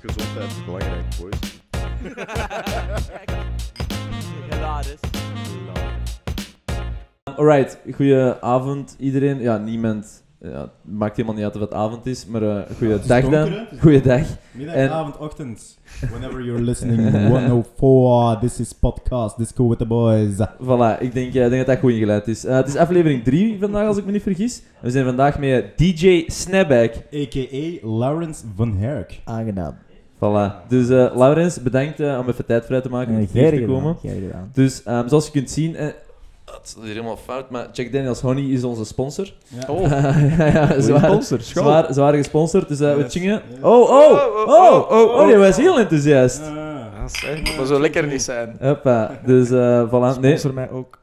Gezondheid is belangrijk, boys. Hilarisch. Alright, goedenavond iedereen. Ja, niemand. Ja, het maakt helemaal niet uit of het avond is, maar eh het goeiedag dan. Goeiedag. Middag, En- avond, ochtend. Whenever you're listening, 104, this is podcast, Disco with the boys. Voilà, ik denk, ik denk dat dat goed ingeleid is. Eh, het is aflevering 3 vandaag, als ik me niet vergis. We zijn vandaag met DJ Snapback. A.k.a. Lawrence van Herk. Aangenaam. Voilà. Dus eh Laurens, bedankt om even tijd vrij te maken om hier te komen. gedaan. Dus ehm, zoals je kunt zien... het is hier helemaal fout, maar Jack Daniels Honey is onze sponsor. Ja. Oh. ja, ja, zwaar, sponsor, zwaar, zwaar gesponsord. Dus eh, we chingen. yes. Oh, oh, oh, oh, oh, die was heel enthousiast. Ja, zeg, maar zo lekker niet zijn. Hoppa, dus eh voilà. Nee, Sponsor mij ook.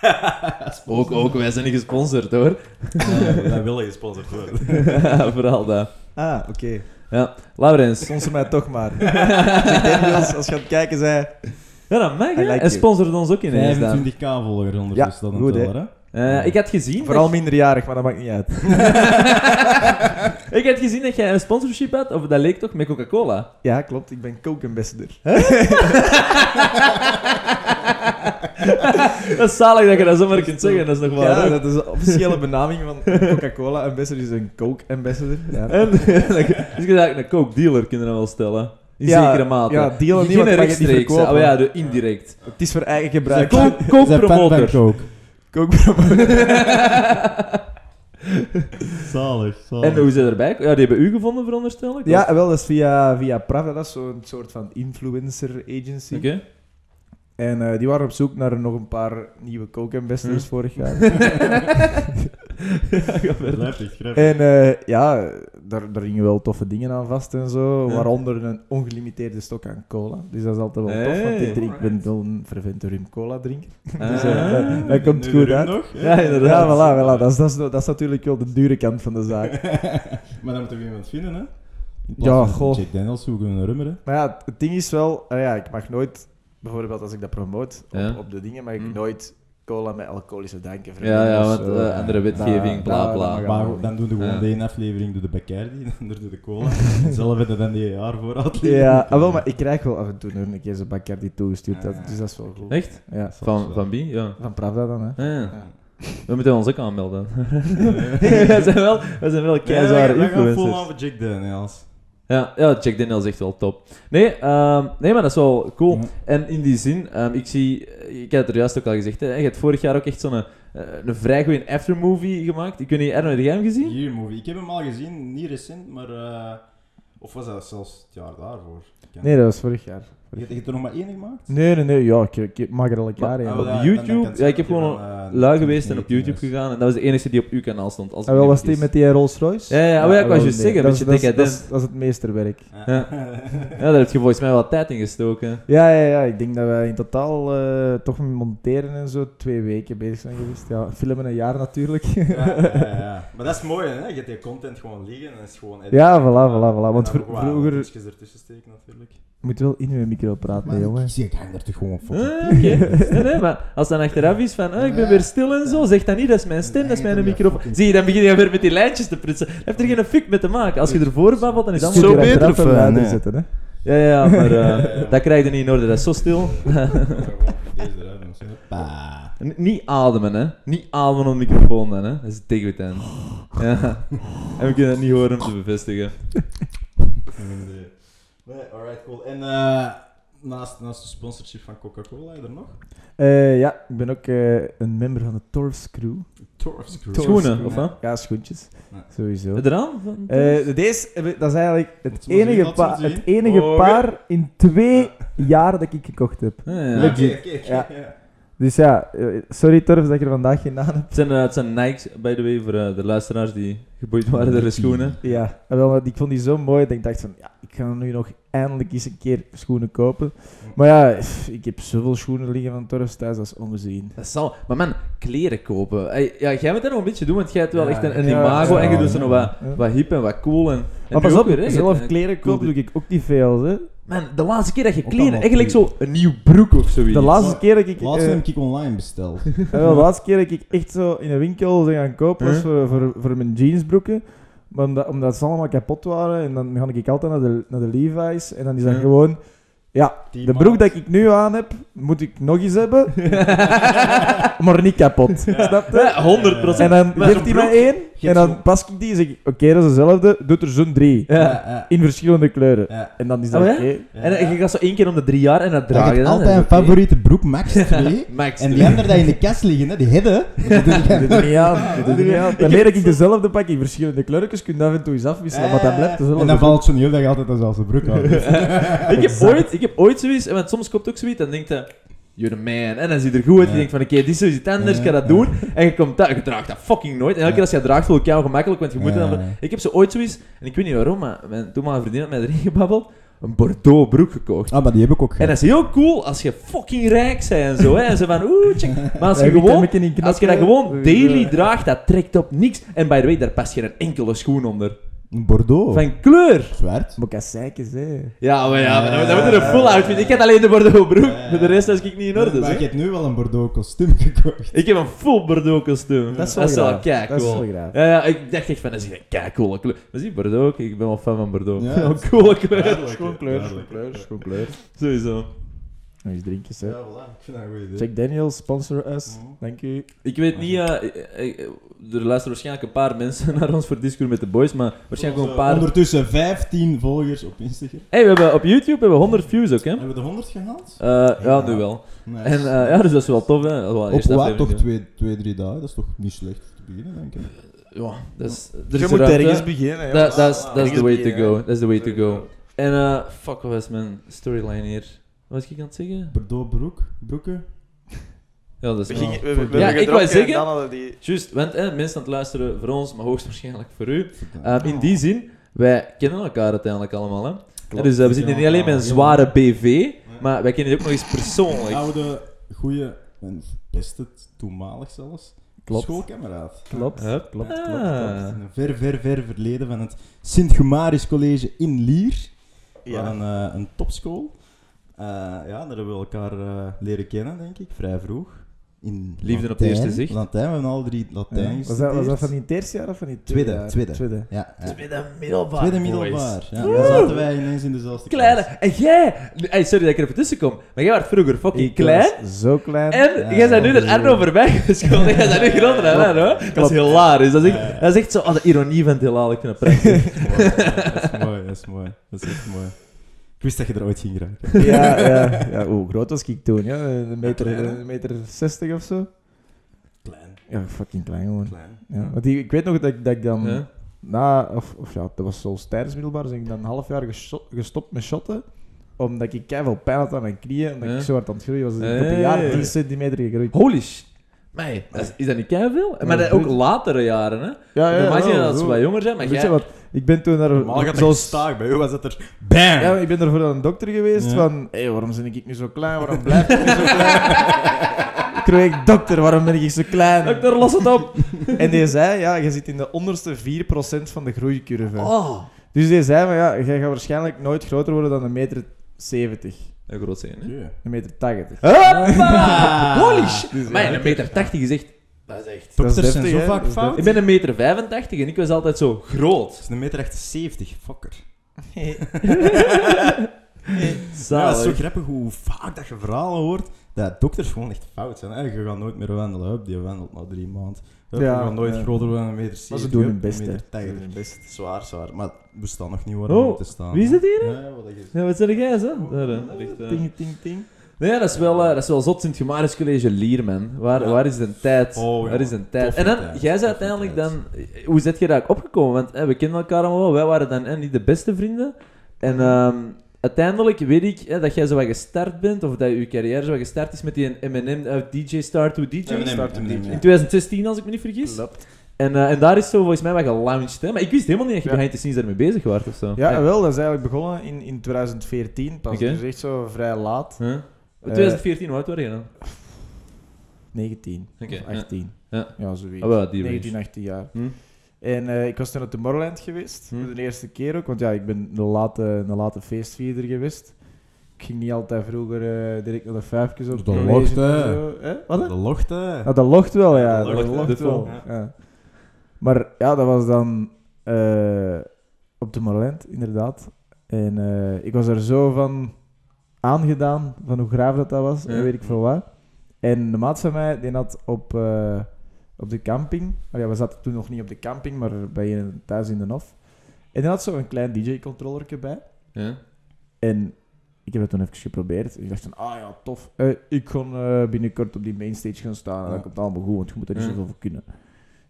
ook, ook, wij zijn niet gesponsord hoor. Ja, wij willen gesponsord worden. Vooral dat. Ah, oké. Ja, Laurens. Sponsor mij toch maar. Jack Daniels, als je gaat kijken, zei... Ja, dat mag, like you. sponsort ons ook ineens dan. 25k volgers ondertussen, dat goed, het hè. Eh, ik had gezien... Vooral dat- minderjarig, maar dat maakt niet uit. ik had gezien dat jij een sponsorship had, of dat leek toch, met Coca-Cola. Ja, klopt. Ik ben Coke Ambassador. dat is zalig dat je dat zomaar kunt zeggen, dat is nog. Ja, dat is de officiële benaming van Coca-Cola Ambassador. is een Coke Ambassador. Ja. En, dus je eigenlijk een coke-dealer, kunnen we wel stellen. In Ja, zekere mate. ja, dealen niet, want je niet verkopen. Oh ja, de indirect. Het is voor eigen gebruik. Ze fan van promoter. Zalig, zalig. En hoe is hij erbij? Ja, die hebben u gevonden, veronderstel ik? Ja, wel, dat is via, via Pravda. Dat is zo'n soort van influencer agency. Oké. En eh, die waren op zoek naar nog een paar nieuwe Coke Ambassadors Hm. vorig jaar. Grijpig, grijpig. En eh, ja, daar, daar gingen wel toffe dingen aan vast en zo. Ja. Waaronder een ongelimiteerde stok aan cola. Dus dat is altijd wel tof, want ik, drink, ik ben wel een fervente rum cola drinker. Ah. Dus eh, dat, dat komt Nu goed uit. nog? hè? Ja, inderdaad. Ja, voilà, voilà. Dat, is, dat, is, dat is natuurlijk wel de dure kant van de zaak. Maar dan moet er iemand vinden, hè? Ja, goh. Jack Daniels zoeken we een rummer, hè? Maar ja, het ding is wel... ja, ik mag nooit... Bijvoorbeeld als ik dat promote op, Ja. op de dingen, mag ik Hm. nooit cola met alcoholische dranken Ja, ja, of want zo. eh, andere wetgeving, bla bla. Maar dan doen we gewoon Ja. de ene aflevering door de Bacardi, dan door de cola. Zelf hebben we dan die jaar vooruit liggen. Ja, ah, wel, maar ik krijg wel af en toe nog een keer zo'n Bacardi toegestuurd, dat, dus dat is wel goed. Echt? Ja, Van, van wie? Ja. van Pravda dan, hè. Ah, ja. Ja. We moeten ons ook aanmelden. we zijn wel, we zijn wel we gaan vol influencers. aan voor Jack Daniels. Ja, ja, Jack Daniels is echt wel top. Nee, ehm, nee maar dat is wel cool. Ja. En in die zin, ehm, ik zie, ik had het er juist ook al gezegd, hè, je hebt vorig jaar ook echt zo'n eh, een vrij goede aftermovie gemaakt. Ik weet niet, Erno, heb jij hem gezien? Hier movie. Ik heb hem al gezien, niet recent, maar... eh, of was dat zelfs het jaar daarvoor? Nee, dat was vorig jaar. Je, je hebt er nog maar één gemaakt? Nee, nee, nee, ja, ik, ik maak er jaar in. Ah, op ja, YouTube? dan- dan Ja, ik heb gewoon je van, eh, Lui geweest en op 2019 YouTube gegaan. En dat was de enige die op uw kanaal stond. Als En me wel was die met die Rolls Royce? Ja, ja, oh ja, ik was juist zeggen, dat een is- dat dat het meesterwerk. Ja. Ja, daar heb je volgens mij wel tijd in gestoken. Ja, ja, ja. Ik denk dat wij in totaal eh, toch met monteren en zo twee weken bezig zijn geweest. Ja, filmen een jaar natuurlijk. Ja. Maar dat is mooi, hè? Je hebt die content gewoon liggen en is gewoon... Ja, voilà, voilà, voilà. Want vroeger- steken, natuurlijk. Je moet wel in uw micro praten, jongen. ik zie, ik hang er toch gewoon voor. Ah, Oké. Nee, nee, maar als dan achteraf is van, ah, ik ben weer stil en zo, zeg dan niet, dat is mijn stem, dat is mijn microfoon. Zie je, dan begin je weer met die lijntjes te prutsen. Dat heeft er geen fuck mee te maken. Als je ervoor babbelt, dan is dat Zo beter beter of eh, nee? zetten, hè? Ja, ja, maar eh, dat krijg je niet in orde, dat is zo stil. Niet ademen, hè. Niet ademen op de microfoon dan, hè. Dat is tegen het. Ja. En we kunnen het niet horen om te bevestigen. Nee, alright, cool. En eh, naast, naast de sponsorship van Coca-Cola, heb je er nog? Eh, ja, ik ben ook eh, een member van de Torfs Crew. Torfs Crew. Schoenen, of wat? Ja, schoentjes. Ja. Sowieso. Er? Van- Eh, deze, dat is eigenlijk het enige, pa- het enige Oh, paar in twee jaar dat ik gekocht heb. Ah, Ja, Legit. Ja. Dus ja, eh, sorry Torfs dat ik er vandaag geen aan heb. Het zijn, het zijn Nikes, by the way, voor eh, de luisteraars die geboeid waren door de schoenen. Ja, wel, ik vond die zo mooi dat ik dacht van, ja, ik ga nu nog eindelijk eens een keer schoenen kopen. Maar ja, ik heb zoveel schoenen liggen van Torfs thuis, dat is ongezien. Dat zal... Maar man, kleren kopen. Ja, jij moet dat nog een beetje doen, want jij hebt wel Ja, echt een, een ja, imago ja, en je doet ze nog wat, wat hip en wat cool. En, en Maar pas op, weer, hè. zelf kleren kopen doe ik ook niet veel. Hè. Man, de laatste keer dat je kleren... Eigenlijk zo een nieuw broek of zoiets. De laatste keer dat ik... Laatst eh, heb ik online besteld. De laatste keer dat ik echt zo in een winkel ben gaan kopen was voor, voor, voor mijn jeansbroeken. Maar omdat, omdat ze allemaal kapot waren, en dan ga ik altijd naar de, naar de Levi's. En dan is dat Ja. gewoon... Ja, Die de maat. broek dat ik nu aan heb, moet ik nog eens hebben. maar niet kapot. Snap je? Ja, 100 En dan Maar geeft zo'n hij mij één. Je En dan pas ik die en zeg ik, oké, dat is dezelfde. Doet er zo'n drie. Ja. ja. In verschillende kleuren. ja. En dan is dat Oh, ja? oké. En je gaat zo één keer om de drie jaar en dat Je draag je dan. altijd en een dat oké. favoriete broek, Max 2. Max en die twee. hebben er in de kast liggen, hè, die hidden. Dat doet er niet aan. Dat niet aan. Dan leer ik dezelfde pak in verschillende kleurtjes. Kun je af en toe eens afwisselen, maar dat blijft dezelfde. En dan valt zo'n heel dag altijd dezelfde broek aan. ik, heb ooit, ik heb ooit zoiets, en want soms komt ook zoiets, dan denkt je, you're the man. En dan zie je er goed uit, je denkt van, oké, dit is zoiets anders, ik ga dat doen. En je komt thuis, je draagt dat fucking nooit. En elke keer als je dat draagt, voel ik jou gemakkelijk, want je moet dan... Ik heb zo ooit zoiets, en ik weet niet waarom, maar mijn toenmalige vriendin had mij erin gebabbeld, een Bordeaux broek gekocht. Ah, maar die heb ik ook En dat is heel cool als je fucking rijk bent en zo, hè. En ze van, oeh, check. Maar als je Ja, gewoon... heb een Als je dat gewoon daily draagt, dat trekt op niks. En by the way, daar past geen enkele schoen onder. Een Bordeaux. Van kleur. Zwart. Maar kasseikjes, hè. Ja, maar ja, maar dan, dan moet er een full outfit. Ik had alleen de Bordeaux broek. Ja. Voor de rest was ik niet in orde. maar hè. je hebt nu wel een Bordeaux kostuum gekocht. Ik heb een full Bordeaux kostuum. Dat is wel graaf. kei Dat is cool. wel graaf. Ja, ja, ik dacht echt van, dat is een kei coole kleur. Maar zie, Bordeaux, kijk, ik ben wel fan van Bordeaux. Ja, is- coole kleur. Schoon kleur, schoon kleur, schoon kleur. Sowieso. Nog eens drinkjes, hè. Ja, voilà. Ik vind dat een goed idee. Jack Daniels, sponsor us. Mhm. Dank u. Ik weet niet, er luisteren waarschijnlijk een paar mensen naar ons voor Discord met de boys, maar waarschijnlijk ook een paar... Ondertussen 15 volgers op Instagram. hey, we hebben op YouTube hebben we 100 views ook, hè? Hebben we de 100 gehaald? Eh, ja, nu wel. Nice. En eh, ja, dus dat is wel tof, hè? Is wel op wat? Toch hè. twee, twee, drie dagen? Dat is toch niet slecht te beginnen, denk ik. Ja, dat is... er Je is moet ergens beginnen, Dat dat is dat is the way to go. Dat is the way to go. En eh, fuck, wat was mijn storyline hier? Wat was ik aan het zeggen? Bordeaux broek, broeken. Ja, dat is... We Ja, gingen, we, we, Ja, hebben ik wou zeggen- en dan hadden die... Juist, want eh, mensen aan het luisteren voor ons, maar hoogstwaarschijnlijk voor u. Eh, in die zin, wij kennen elkaar uiteindelijk allemaal, hè? Klopt, dus eh, we zitten niet alleen met een zware BV, maar wij kennen die ook nog eens persoonlijk. Oude, goede en beste, toenmalig zelfs. Klopt. Schoolkameraad. Klopt, klopt, klopt, Ah. klopt. In een ver, ver, ver verleden van het Sint-Gumarisch College in Lier. Ja. Een, eh, een topschool. Eh, ja, daar hebben we elkaar eh, leren kennen, denk ik, vrij vroeg. In Liefde op Latijn. het eerste zicht. Latijn, we hebben alle drie Latijn Was dat, was dat van die het eerste jaar of van die Tweede, jaar? tweede. tweede. Ja, ja. Tweede middelbaar. Tweede middelbaar. Ja, dan zaten wij ineens in dezelfde Kleine. klas. En jij... Hey, sorry dat ik er even tussen kom, maar jij was vroeger fucking Ik klein. Zo klein. En Ja, jij bent nu de. Arno voorbij geschoten. Jij bent nu groter dan Arno. Dat is hilarisch. Dat is echt, Ja, ja. dat is echt zo... Oh, de ironie van het heelal. Ik vind het prachtig. Dat is mooi, dat is mooi. Dat is echt mooi. Ik wist dat je er ooit ging geraken. ja, ja, ja. Hoe groot was ik toen? Ja, een meter, een meter 60 of zo? Klein, Ja, fucking klein gewoon. klein. Ja. Want die, ik weet nog dat, ik- dat ik dan Ja. na, of, of ja, dat was zelfs tijdens middelbaar, dus ik dan een half jaar gesto- gestopt met shotten. Omdat ik veel pijn had aan mijn knieën, omdat ik zo hard aan het groeien was. Dus ik op een jaar 10 centimeter gegroeid. Holy sh... Dat is, is dat niet veel? Maar dat, ook latere jaren, hè? Ja, Normaal gezien wel, dat ze wat jonger zijn, maar Weet jij... je wat? Ik ben toen naar... Normaal gaat zoals- dat staag, bij u was het er BAM! Ja, ik ben er voor een dokter geweest Ja. van... Hé, waarom ben ik nu zo klein? Waarom blijf ik nu zo klein? ik kreeg ik, dokter, waarom ben ik zo klein? Dokter, los het op! En die zei, ja, je zit in de onderste 4% van de groeicurve. Oh. Dus die zei van, ja, jij gaat waarschijnlijk nooit groter worden dan een meter 70. Een groot zijn, hè? Ja. Een meter 80. Hoppa! Holy shit! Dus, Mijn, ja. een meter 80 is echt... Dat is echt... Dat is Dokters zijn deftig, zo vaak fout. Ik ben een meter 85 en ik was altijd zo groot. Dat is een meter 70, fucker. Zalig. Ja, het is zo grappig hoe vaak dat je verhalen hoort dat dokters gewoon echt fout zijn. Hè? Je gaat nooit meer wandelen, hup, die wandelt na drie maanden. Hup, Ja, je gaat nooit ja. groter worden dan een meter 70. Maar ze doen hun best, een hè. meter Ze doen 80. hun best. Zwaar, zwaar. Maar we staan nog niet waar we Oh, moeten staan. wie is het hier? Ja, wat dat is. Ja, wat zeg jij, zo? Eh. Ting, ting, ting. Nee, dat is wel, eh, dat is wel zot Sint-Gemaris College Lier, man. Waar, Ja. waar is de tijd? Oh, ja. Waar is de tijd? En dan, tijd, jij zei uiteindelijk tijd. dan... Hoe zit je daar ook opgekomen? Want eh, we kennen elkaar allemaal wel. Wij waren dan eh, niet de beste vrienden. En ehm, uiteindelijk weet ik eh, dat jij zo wat gestart bent, of dat je carrière zo wat gestart is met die M&M uh, DJ Star to DJ. M&M, Start to M&M, DJ. In ja. 2016, als ik me niet vergis. Klopt. En, eh, en daar is zo volgens mij wat gelaunched. Hè? Maar ik wist helemaal niet dat je Ja. behind the scenes daarmee bezig was of zo. Ja, wel, dat is eigenlijk begonnen in, in 2014. Pas, Oké. dus echt zo vrij laat. Huh? 2014, hoe oud waren je dan? 19 Oké, of ja. 18. Ja. Ja, zoiets. Wel, die 19, range. 18 jaar. Hm? En eh, ik was toen op Tomorrowland geweest, Hm. voor de eerste keer ook. Want ja, ik ben een late, een late feestvierder geweest. Ik ging niet altijd vroeger eh, direct naar de vijfjes op De locht, hè. zo. Wat? hè? De locht, hè. Ja, dat locht wel, ja. dat Dat locht, wel. Ja. Ja. Maar ja, dat was dan eh, op de Morland, inderdaad. En ik was er zo van aangedaan, van hoe graaf dat, dat was, Ja. en weet ik veel wat. En de maat van mij, die had op, op de camping, oh ja, we zaten toen nog niet op de camping, maar bij een thuis in de Nof. En die had zo een klein DJ-controllertje bij. Ja. En ik heb het toen even geprobeerd. Ik dacht van, ah ja, tof. Eh, ik ga eh, binnenkort op die mainstage gaan staan. En Ja. dat komt allemaal goed, want je moet er niet Ja. zoveel voor kunnen.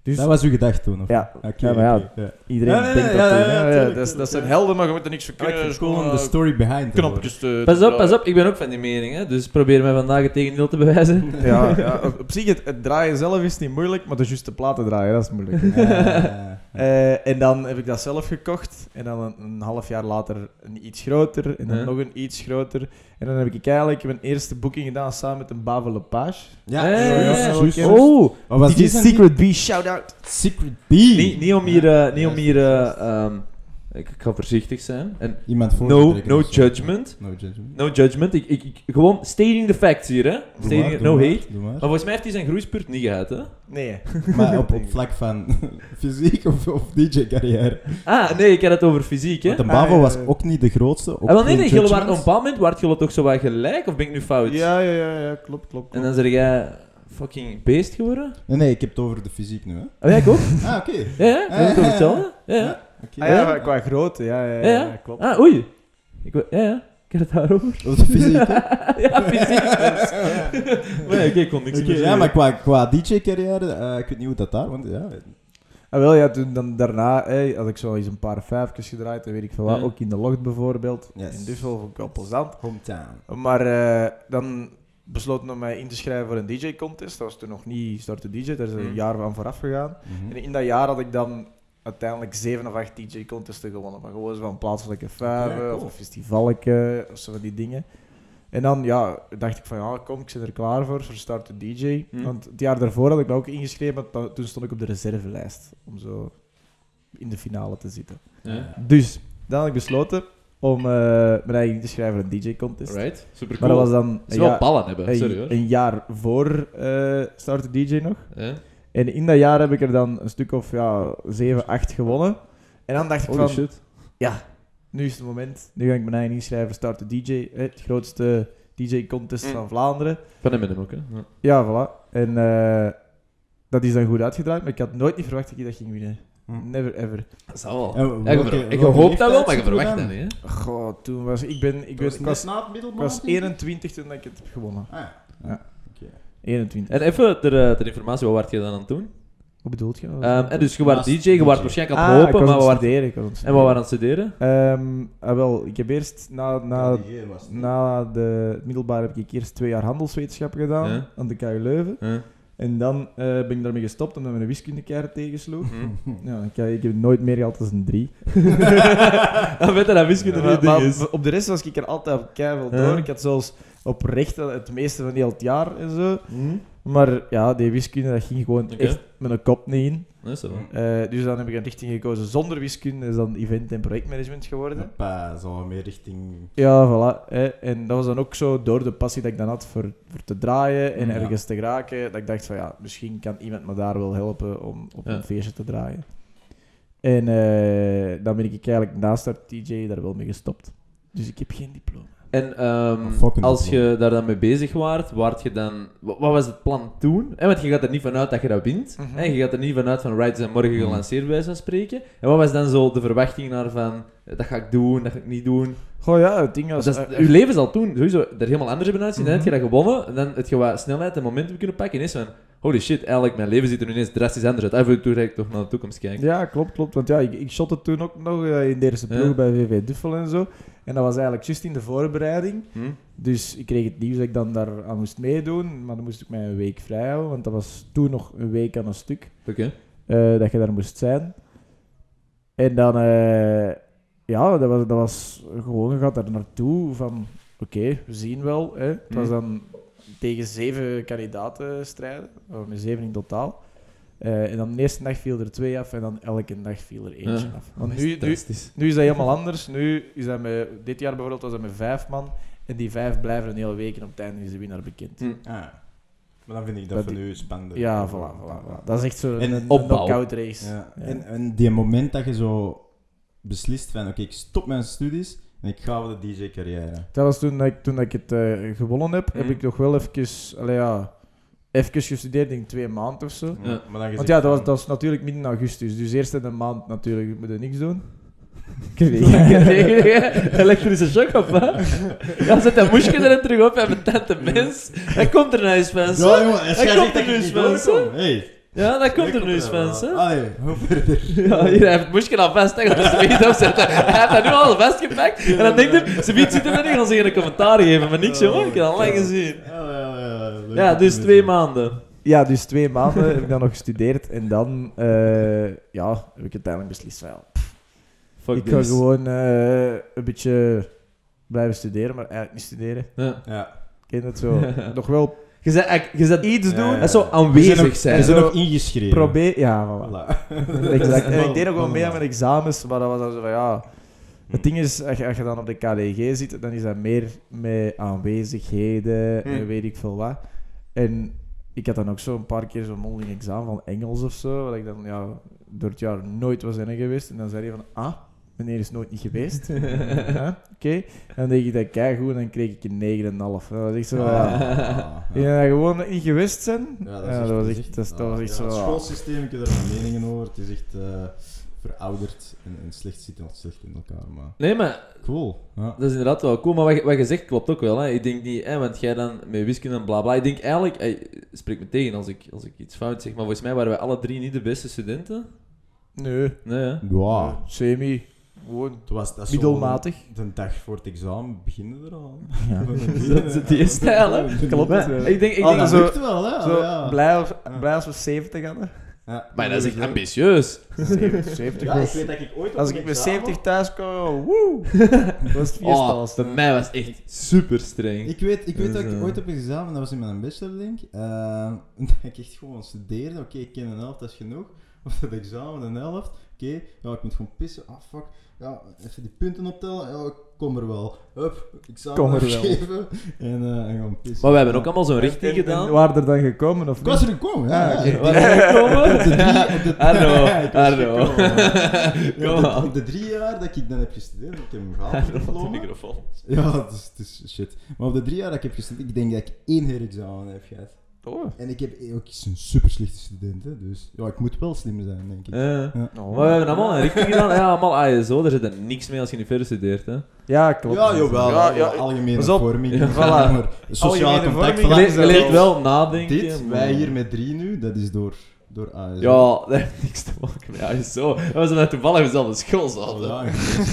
Dus Dat was uw gedachte toen, of? Ja. Oké, Ja, maar ja, iedereen Ja, denkt dat ja, toen, ja, hè. ja, Ja, tuurlijk, dat, is, dat zijn helden, maar je moet er niks voor ik kunnen. het de story behind eh, knopjes te Pas op, pas op. Ik ben ook van die mening, hè. Dus probeer mij vandaag het tegendeel te bewijzen. Ja, ja, op, op zich, het, het draaien zelf is niet moeilijk, maar de juiste platen draaien, dat is moeilijk. Eh, en dan heb ik dat zelf gekocht. En dan een, een half jaar later een iets groter. En dan nog een iets groter. En dan heb ik eigenlijk mijn eerste boeking gedaan samen met een Bave Lepage. ja, Eh, ja. Oh! Wat was DJ die Secret B, shout-out. Secret B. Niet, niet om hier, eh, niet om hier eh, ehm, ik, ik ga voorzichtig zijn. En Iemand voor no, no judgment. No judgment. No judgment. Ik, ik, ik- gewoon stating the facts hier, hè. Stating maar, it, doe no maar, hate. maar. Maar volgens mij heeft hij zijn groeispurt niet gehad, hè. Nee. Maar op, op vlak van fysiek of, of DJ-carrière. Ah, nee, ik had het over fysiek, hè. Want een Ah, Bavo ja, was ja. ook niet de grootste. ook Ah, wel, nee, waren, op een bepaald moment jullie toch zo wat gelijk, of ben ik nu fout? Ja, ja, ja, ja, klopt, klopt. En dan zeg jij fucking beest geworden? Nee, nee, ik heb het over de fysiek nu, hè. Oh, ja, ik ook. Ah, oké. Ja, ja, Ah, dat is toch ja, hetzelfde? Ja, ja. Ja, oké. Ah, ja, qua grootte, ja, ja, ja, Ja, ja. ja, klopt. Ah, oei. Ik, ja, ja. Ik had het daarover. Dat is de fysiek, hè. ja, fysiek. maar ik kon niks meer ja, maar qua, qua DJ-carrière, eh, ik weet niet hoe dat daar, want ja... Ah, wel, ja, toen dan daarna hè, had ik zo eens een paar vijfjes gedraaid en weet ik veel wat. Ja. Ook in de locht bijvoorbeeld. Yes. In Duffel vond ik wel plezant. Hometown. Maar eh, dan besloten we mij in te schrijven voor een DJ-contest. Dat was toen nog niet Start to DJ, daar is een Hmm. jaar van vooraf gegaan. Mhm. En in dat jaar had ik dan uiteindelijk zeven of acht DJ-contesten gewonnen. Maar gewoon zo van plaatselijke vijven cool. of een festivalke of zo van die dingen. En dan ja, dacht ik van ja, kom, ik zit er klaar voor, voor Start to DJ. Hmm. Want het jaar daarvoor had ik me ook ingeschreven, maar to- toen stond ik op de reservelijst om zo in de finale te zitten. Ja. Dus dan had ik besloten om eh mijn eigen in te schrijven voor een DJ-contest. Right, super Maar cool. dat was dan Ze wel ballen hebben, een- sorry hoor. een jaar voor eh Start to DJ nog. Ja. En in dat jaar heb ik er dan een stuk of ja, 7, 8 gewonnen. En dan dacht ik Holy van, shit. ja, nu is het moment. Nu ga ik mijn eigen inschrijven, Start to DJ. Het grootste DJ-contest Mm. van Vlaanderen. Van hem ook, hè. Ja. Ja, voilà. En eh, dat is dan goed uitgedraaid, maar ik had nooit niet verwacht dat ik dat ging winnen. Hm. Never ever. Dat zal wel. Ja, welke- ik hoop dat wel, maar je leeftijd verwacht dat niet, hè. Goh, toen was ik, ben, ik, ik was, na het ik middelbaar? was denk ik? 21 toen ik het heb gewonnen. Ah, Ja. Oké. 21. En even ter, eh, ter informatie, wat werd je dan aan het doen? Wat bedoelt je? Ehm, en dus je was DJ, je was waarschijnlijk aan ah, het ik hopen, maar wat studeren. ik was aan het En wat waren aan het studeren? Ehm, ah, wel, ik heb eerst na, na, na de het middelbaar heb ik eerst twee jaar handelswetenschappen gedaan Ja. aan de KU Leuven. Huh? En dan eh, ben ik daarmee gestopt omdat mijn wiskunde tegensloeg. Hm. Ja, ik, ik heb nooit meer gehad dan een drie. Dan weet je dat wiskunde Maar- ding maar op de rest was ik er altijd keihard Ja. door. Ik had zelfs op rechten het meeste van heel het jaar en zo. Hm? Maar ja, die wiskunde dat ging gewoon echt met een kop niet in. Zo. Eh, dus dan heb ik een richting gekozen zonder wiskunde, is dan event- en projectmanagement geworden. Hoppa, zo meer richting... Ja, voilà. Hè. En dat was dan ook zo door de passie dat ik dan had voor, voor te draaien en Ja. ergens te geraken, dat ik dacht van ja, misschien kan iemand me daar wel helpen om op Ja. een feestje te draaien. En eh, dan ben ik eigenlijk naast dat DJ daar wel mee gestopt. Dus ik heb geen diploma. En ehm, fucking als je daar dan mee bezig waart, waart je dan... Wat, wat was het plan toen? Eh, want je gaat er niet vanuit dat je dat wint. Hè? Je gaat er niet vanuit van, right, ze zijn morgen Mhm. gelanceerd, bij wijze van spreken. En wat was dan zo de verwachting naar van, eh, dat ga ik doen, dat ga ik niet doen? Goh ja, het ding was... Dat is, eh, uw leven zal toen sowieso er helemaal anders hebben uitzien. Dan Mhm. heb je dat gewonnen, en dan heb je wat snelheid en momentum kunnen pakken. En is van, holy shit, eigenlijk mijn leven ziet er nu ineens drastisch anders uit. Af en toe ga ik toch naar de toekomst kijken. Ja, klopt, klopt. Want ja, ik, ik shotte toen ook nog eh, in de eerste ploeg Ja. bij VV Duffel en zo. En dat was eigenlijk juist in de voorbereiding. Hm? Dus ik kreeg het nieuws dat ik dan daar aan moest meedoen. Maar dan moest ik mij een week vrij houden. Want dat was toen nog een week aan een stuk. Oké. eh, dat je daar moest zijn. En dan, eh, ja, dat was, dat was gewoon, je gaat daar naartoe van, oké, we zien wel. Hè. Het was Mm. dan tegen zeven kandidaten strijden, met zeven in totaal. Eh, en dan de eerste dag viel er twee af en dan elke dag viel er eentje Ja. af. Want Dat nu, nu, is dat helemaal anders. Nu is dat met, dit jaar bijvoorbeeld was dat met vijf man. En die vijf blijven een hele week en op het einde is de winnaar bekend. Hm. Ah. Maar dan vind ik dat Dat van die- u spannender. Ja, voilà, voilà, voilà. Dat is echt zo En een, een knockout race. Ja. Ja. En, en die moment dat je zo beslist van, oké, ik stop mijn studies en ik ga voor de DJ-carrière. Zelfs toen, dat ik, toen dat ik het eh, gewonnen heb, heb Mhm. ik nog wel even, allee, ja, even gestudeerd, denk ik twee maanden of zo. Ja. Maar Want ja, dat was, dat was natuurlijk midden augustus, dus eerst in een maand natuurlijk moet je niks doen. Ik weet Elektrische shock op, hè? Ja, zet dat moesje erin terug op en met tante mens. Hij komt er nou eens, mensen. Ja, jongen, Hij komt er mensen. doorkom, Hey. Ja, dat komt er nu eens, mensen. Allee, hoe verder? Ja, hier, hij heeft het moesje al vast, hè. Als ze weet opzetten. Hij heeft dat nu al vastgepakt. En dan denkt hij, ze biedt zitten en gaan ze een commentaar geven. Maar niks, jongen. Ik heb dat al lang gezien. Ja, ja, ja. leuk Ja, om dus twee maanden. Ja, dus twee maanden heb ik dan nog gestudeerd en dan eh, ja, heb ik uiteindelijk beslist van Fuck ik ga this. gewoon eh, een beetje blijven studeren, maar eigenlijk niet studeren. Ja. Ja. Ken het zo. nog wel Je zet, je zet iets Ja, doen. ja. Dat zo We aanwezig zijn Zo nog ingeschreven. Probeer, ja, voilà. Voilà. Exact. En ik deed ook wel mee aan mijn examens, maar dat was dan zo van ja. Het ding is, als je, als je dan op de KDG zit, dan is dat meer met aanwezigheden en weet ik veel wat. En ik had dan ook zo een paar keer zo'n mondeling examen van Engels of zo, waar ik dan ja, door het jaar nooit was in geweest. En dan zei hij van, ah, meneer is nooit niet geweest. Ja, Oké. En dan deed ik dat keigoed en dan kreeg ik een 9,5. Dat was echt zo... ja. Ah, Ja, gewoon niet gewist zijn. Ja, Ja, dat, was echt, dat, dat was ah, echt ja, Het zo... schoolsysteem, ik heb er mijn meningen over. Het is echt eh, verouderd en, en slecht zitten of slecht in elkaar. Maar Nee, maar cool. Ja. dat is inderdaad wel cool. Maar wat, je- wat je zegt klopt ook wel. Hè. Ik denk niet, hè, want jij dan met wiskunde en bla bla. Ik denk eigenlijk, eh, spreek me tegen als ik, als ik iets fout zeg, maar volgens mij waren wij alle drie niet de beste studenten. Nee. Nee, hè? Ja. Semi. Gewoon Het was, dat middelmatig. zo De dag voor het examen beginnen er al. Ja. Dat is het die stijl, hè? Klopt. Ik denk, ik Oh, denk dat zo- lukt wel, hè? Zo, Oh, ja. blij, als, blij als we 70 hadden. Ja. Maar dat is echt ambitieus. 70 Ja, ik weet dat ik ooit op Als ik met examen- 70 thuis kwam, woe! Dat was het Oh, bij mij was het echt super streng. Ik weet, ik weet dat Dus, ik eh, ooit op een examen, dat was in mijn bachelor denk ik, eh, dat ik echt gewoon studeerde. Oké, ik ken een helft, dat is genoeg. Of het examen, een helft. Oké, ja, ik moet gewoon pissen. Ah, fuck. Ja, even die punten optellen. Ja, ik kom er wel. Hup, examen Kom er wel. afgeven. En, eh, en gaan pissen. Maar we hebben ook allemaal zo'n richting En- en gedaan. Waren er dan gekomen of Ik was er gekomen, ja. Ah, ja. oké. Waar zijn we gekomen? Op de drie, op de, Arno, Arno. Kom op. Op drie jaar dat ik dan heb gestudeerd, ik heb hem gehaald, Arno, de microfoon. Ja, het is, het is shit. Maar op de drie jaar dat ik heb gestudeerd, ik denk dat ik één herexamen heb gehad. Oh. En ik heb ook eens een super slechte student, hè, dus ja, ik moet wel slim zijn, denk ik. Eh, Ja. Maar we hebben allemaal een richting gedaan. Ja, allemaal ASO. Daar zit er niks mee als je niet verder studeert. Hè. Ja, klopt. Ja, jawel. Ja, algemene pas op. vorming. Ja, voilà. sociaal contact. Je, voilà. leert, wel nadenken. Dit, maar- wij hier met drie nu, dat is door, door ASO. Ja, dat heeft niks te maken met ASO. Dat was omdat toevallig dezelfde school zaten. ja,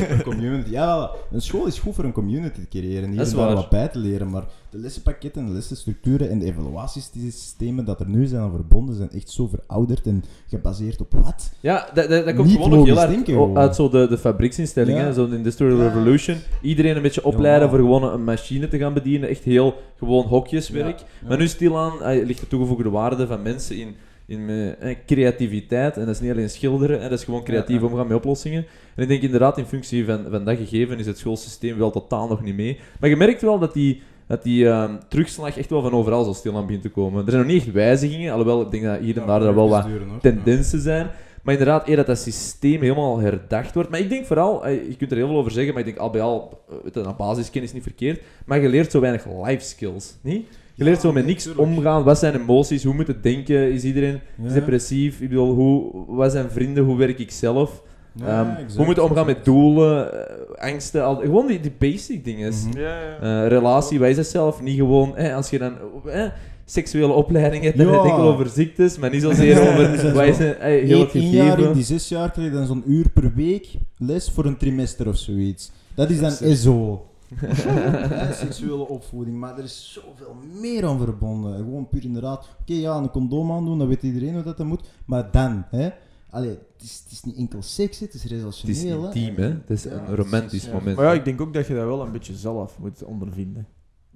een community. Ja, een school is goed voor een community te creëren. Hier Dat is waar. wat bij te leren. Maar de lessenpakketten, de lessenstructuren en de evaluatiesystemen dat er nu zijn aan verbonden, zijn echt zo verouderd en gebaseerd op wat? Ja, dat, dat, dat komt Niet gewoon nog heel gewoon. uit zo de, de fabrieksinstellingen, Ja. zo'n Industrial Ja. Revolution. Iedereen een beetje opleiden voor gewoon een machine te gaan bedienen. Echt heel gewoon hokjeswerk. Maar nu stilaan ligt de toegevoegde waarde van mensen in, in eh, eh, creativiteit. En dat is niet alleen schilderen, hè, dat is gewoon creatief Ja, omgaan met oplossingen. En ik denk inderdaad, in functie van, van dat gegeven is het schoolsysteem wel totaal nog niet mee. Maar je merkt wel dat die, dat die ehm, terugslag echt wel van overal zo stil aan begint te komen. Er zijn nog niet echt wijzigingen, alhoewel ik denk dat hier en daar er wel wat tendensen zijn. Maar inderdaad, eer dat dat systeem helemaal herdacht wordt. Maar ik denk vooral, eh, je kunt er heel veel over zeggen, maar ik denk al bij al, eh, weet je, een basiskennis is niet verkeerd. Maar je leert zo weinig life skills, niet? Je leert zo met niks omgaan. Wat zijn emoties? Hoe moet het denken? Is iedereen Ja. depressief? Ik bedoel, hoe, wat zijn vrienden? Hoe werk ik zelf? Ja, Ehm, exact, hoe moet je omgaan met exact. doelen, eh, angsten? Al, gewoon die, die basic dingen. Mhm. Ja, ja. Eh, relatie, is dat zelf? Niet gewoon, eh, als je dan eh, seksuele opleiding hebt, dan heb je het enkel over ziektes, maar niet zozeer over zo. het, eh, heel het Eén jaar in die zes jaar krijg je dan zo'n uur per week les voor een trimester of zoiets. Dat is dan ESO. Seksuele opvoeding, maar er is zoveel meer aan verbonden. Gewoon puur inderdaad, oké ja, een condoom aandoen, dat weet iedereen hoe dat, dat moet. Maar dan, hè. Allee, het is, het is niet enkel seks, het is Het is relationeel. intiem, hè? Het is Ja, een romantisch ja. moment. Maar ja, ik denk ook dat je dat wel een beetje zelf moet ondervinden.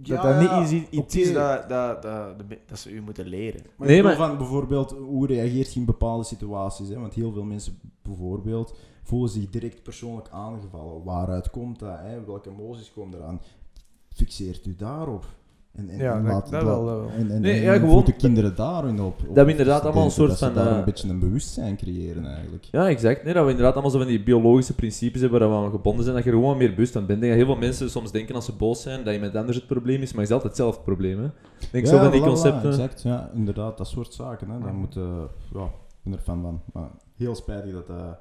Ja, dat dat niet iets, iets is dat, dat, dat, dat ze u moeten leren. Maar Nee, maar- van bijvoorbeeld, hoe reageert je in bepaalde situaties? Hè? Want heel veel mensen bijvoorbeeld voelen zich direct persoonlijk aangevallen. Waaruit komt dat? Hè? Welke emoties komen eraan? Fixeert u daarop? En, en, Ja, en laat- dat wel, dat wel. En, en, Nee, en ja, gewoon- de kinderen daarin op. op Dat we inderdaad allemaal een soort dat ze van, daar eh, een beetje een bewustzijn creëren eigenlijk. Ja, exact. Nee, dat we inderdaad allemaal zo van die biologische principes hebben waar we aan gebonden zijn, dat je er gewoon meer bewust aan bent. Ik denk dat heel veel mensen soms denken als ze boos zijn dat iemand anders het probleem is, maar het is altijd zelf het probleem. Hè. Ik denk zo van die concepten. exact, ja, inderdaad, dat soort zaken. Hè. Dat moet, eh, ja, ik ben er fan van. Maar heel spijtig dat dat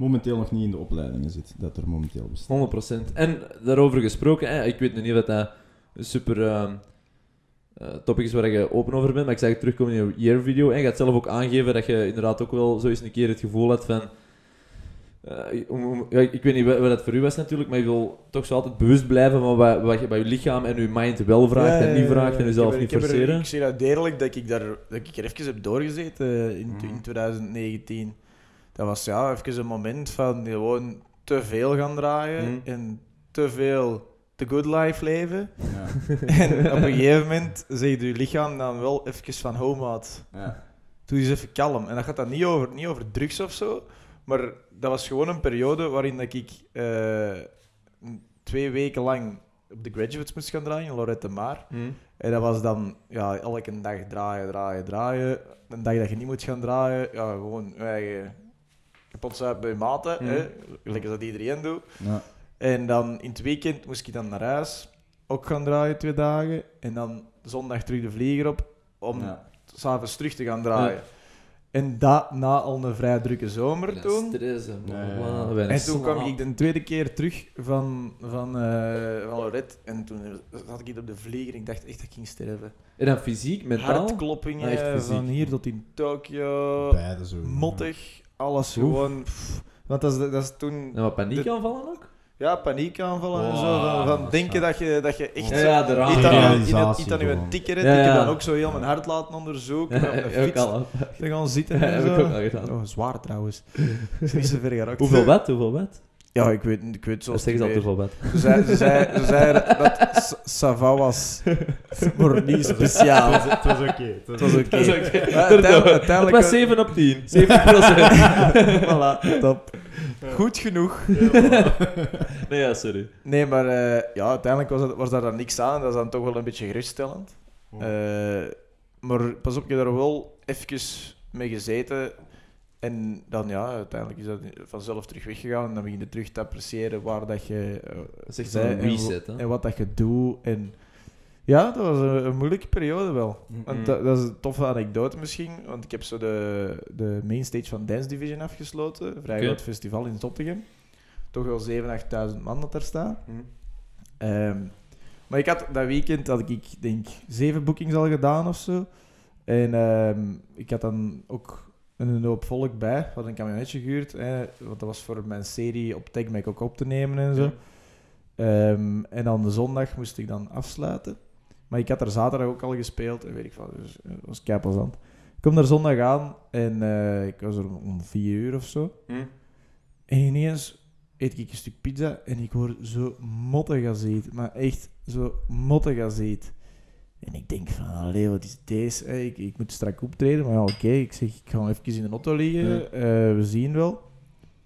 momenteel nog niet in de opleidingen zit. Dat er momenteel bestaat. 100%. En daarover gesproken, hè, ik weet nu niet of dat een super ehm, eh, topic is waar je open over bent, maar ik zag het terugkomen in je year video. En je gaat zelf ook aangeven dat je inderdaad ook wel zo eens een keer het gevoel had van. eh, om- om- ja, ik weet niet wat wat dat voor u was natuurlijk, maar je wil toch zo altijd bewust blijven van wat, wat je bij je lichaam en je mind wel vraagt en niet vraagt en jezelf niet Ik er- forceren. Ik zie dat deerlijk dat ik, daar, dat ik er even heb doorgezeten eh, in, Mhm. in 2019. Dat was ja, even een moment van gewoon te veel gaan draaien Mhm. en te veel the good life leven. Ja. en op een gegeven moment zegt je lichaam dan wel even van home out. Ja. Doe eens even kalm. En dat gaat dan niet over, niet over drugs of zo, maar dat was gewoon een periode waarin dat ik eh, twee weken lang op de graduates moest gaan draaien, in Lorette Maar. Hm. En dat was dan ja, elke dag draaien, draaien, draaien. Een dag dat je niet moet gaan draaien, ja, gewoon je eigen kapot zijn bij maten, hè, gelijk als dat iedereen doet. Ja. En dan in het weekend moest ik dan naar huis, ook gaan draaien twee dagen. En dan zondag terug de vlieger op, om Ja. s'avonds terug te gaan draaien. En dat na al een vrij drukke zomer Ja, toen. stress en En toen kwam ik de tweede keer terug van, van, eh van Lorette. En toen zat ik op de vlieger. Ik dacht echt dat ik ging sterven. En dan fysiek, mentaal? Hartkloppingen Ah, echt fysiek. van hier tot in Tokio. Beide zo. Mottig. Alles Oef. gewoon. pff. Want dat is, dat is toen. En wat paniekaanvallen ook? Ja, paniekaanvallen en Wow, zo. Van, van dat denken dat je, dat je echt. Ja, zo- ja, de raam. Iets aan, iets aan je ticket. Ja, Ik heb dan ook zo heel mijn hart laten onderzoeken. Ja, op de ook fiets al. te gaan zitten Ja, en heb ik zo. ook al gedaan. Oh, zwaar trouwens. is niet zo ver geraakt. Hoeveel wat? Hoeveel wat? Ja, ik weet, ik weet zo. Dat zeggen ze altijd hoeveel wat. Ze zei, ze zei, ze zei dat Sava was, maar niet speciaal. Het was oké. Het was oké. Het was 7 op 10. 7 procent. voilà, top. Goed genoeg. Nee, ja, sorry. Nee, maar eh, ja, uiteindelijk was, dat, was daar dan niks aan. Dat is dan toch wel een beetje geruststellend. Oh. Eh, maar pas op, je daar wel even mee gezeten. En dan ja, uiteindelijk is dat vanzelf terug weggegaan. En dan begin je terug te appreciëren waar dat je eh, Dat en reset, hè. en wat dat je doet. En ja, dat was een, een moeilijke periode wel. Want dat, dat is een toffe anekdote misschien. Want ik heb zo de, de mainstage van Dance Division afgesloten. Een vrij groot festival in Zottegem. Toch wel 7.000, 8.000 man dat daar staan. Mm. Ehm, maar ik had dat weekend had ik denk zeven boekings al gedaan of zo. En ehm, ik had dan ook een hoop volk bij. We hadden een camionetje gehuurd. Hè, want dat was voor mijn serie op TechMac ook op te nemen en zo. Ja. Ehm, en dan de zondag moest ik dan afsluiten. Maar ik had er zaterdag ook al gespeeld. En weet ik van, dus het was keipelzand. Ik kom daar zondag aan en eh, ik was er om vier uur of zo. Hm? En ineens eet ik een stuk pizza en ik word zo eet. Maar echt zo eet. En ik denk van, allee, wat is deze? hè? Ik, ik moet straks optreden, maar ja, oké. Ik zeg, ik ga even in de auto liggen. Ja. Eh, we zien wel.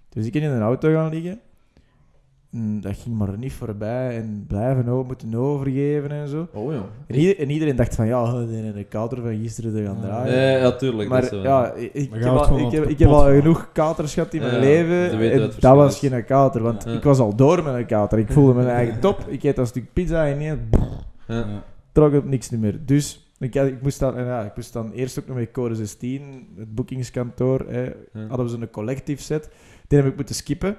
Dus ik ben in een auto gaan liggen. En dat ging maar niet voorbij. En blijven o- moeten overgeven en zo. Oh, ja. En, ieder- en iedereen dacht van, ja, de, de kater van gisteren te gaan draaien. Ja, ja, tuurlijk. dat is Maar zo. ja, ik, ik, heb al, ik, wat heb, ik kapot heb al van. genoeg katers gehad in mijn ja, leven. en dat verschil was geen kater, want Ja. ik was al door met een kater. Ik voelde me eigen top. Ik eet een stuk pizza en ineens Ja. Trok het niks niet meer. Dus ik, had- ik, moest dan, ja, ik moest dan eerst ook nog met Code 16, het boekingskantoor, hè, Ja. hadden we zo'n collectief set. Die heb ik moeten skippen.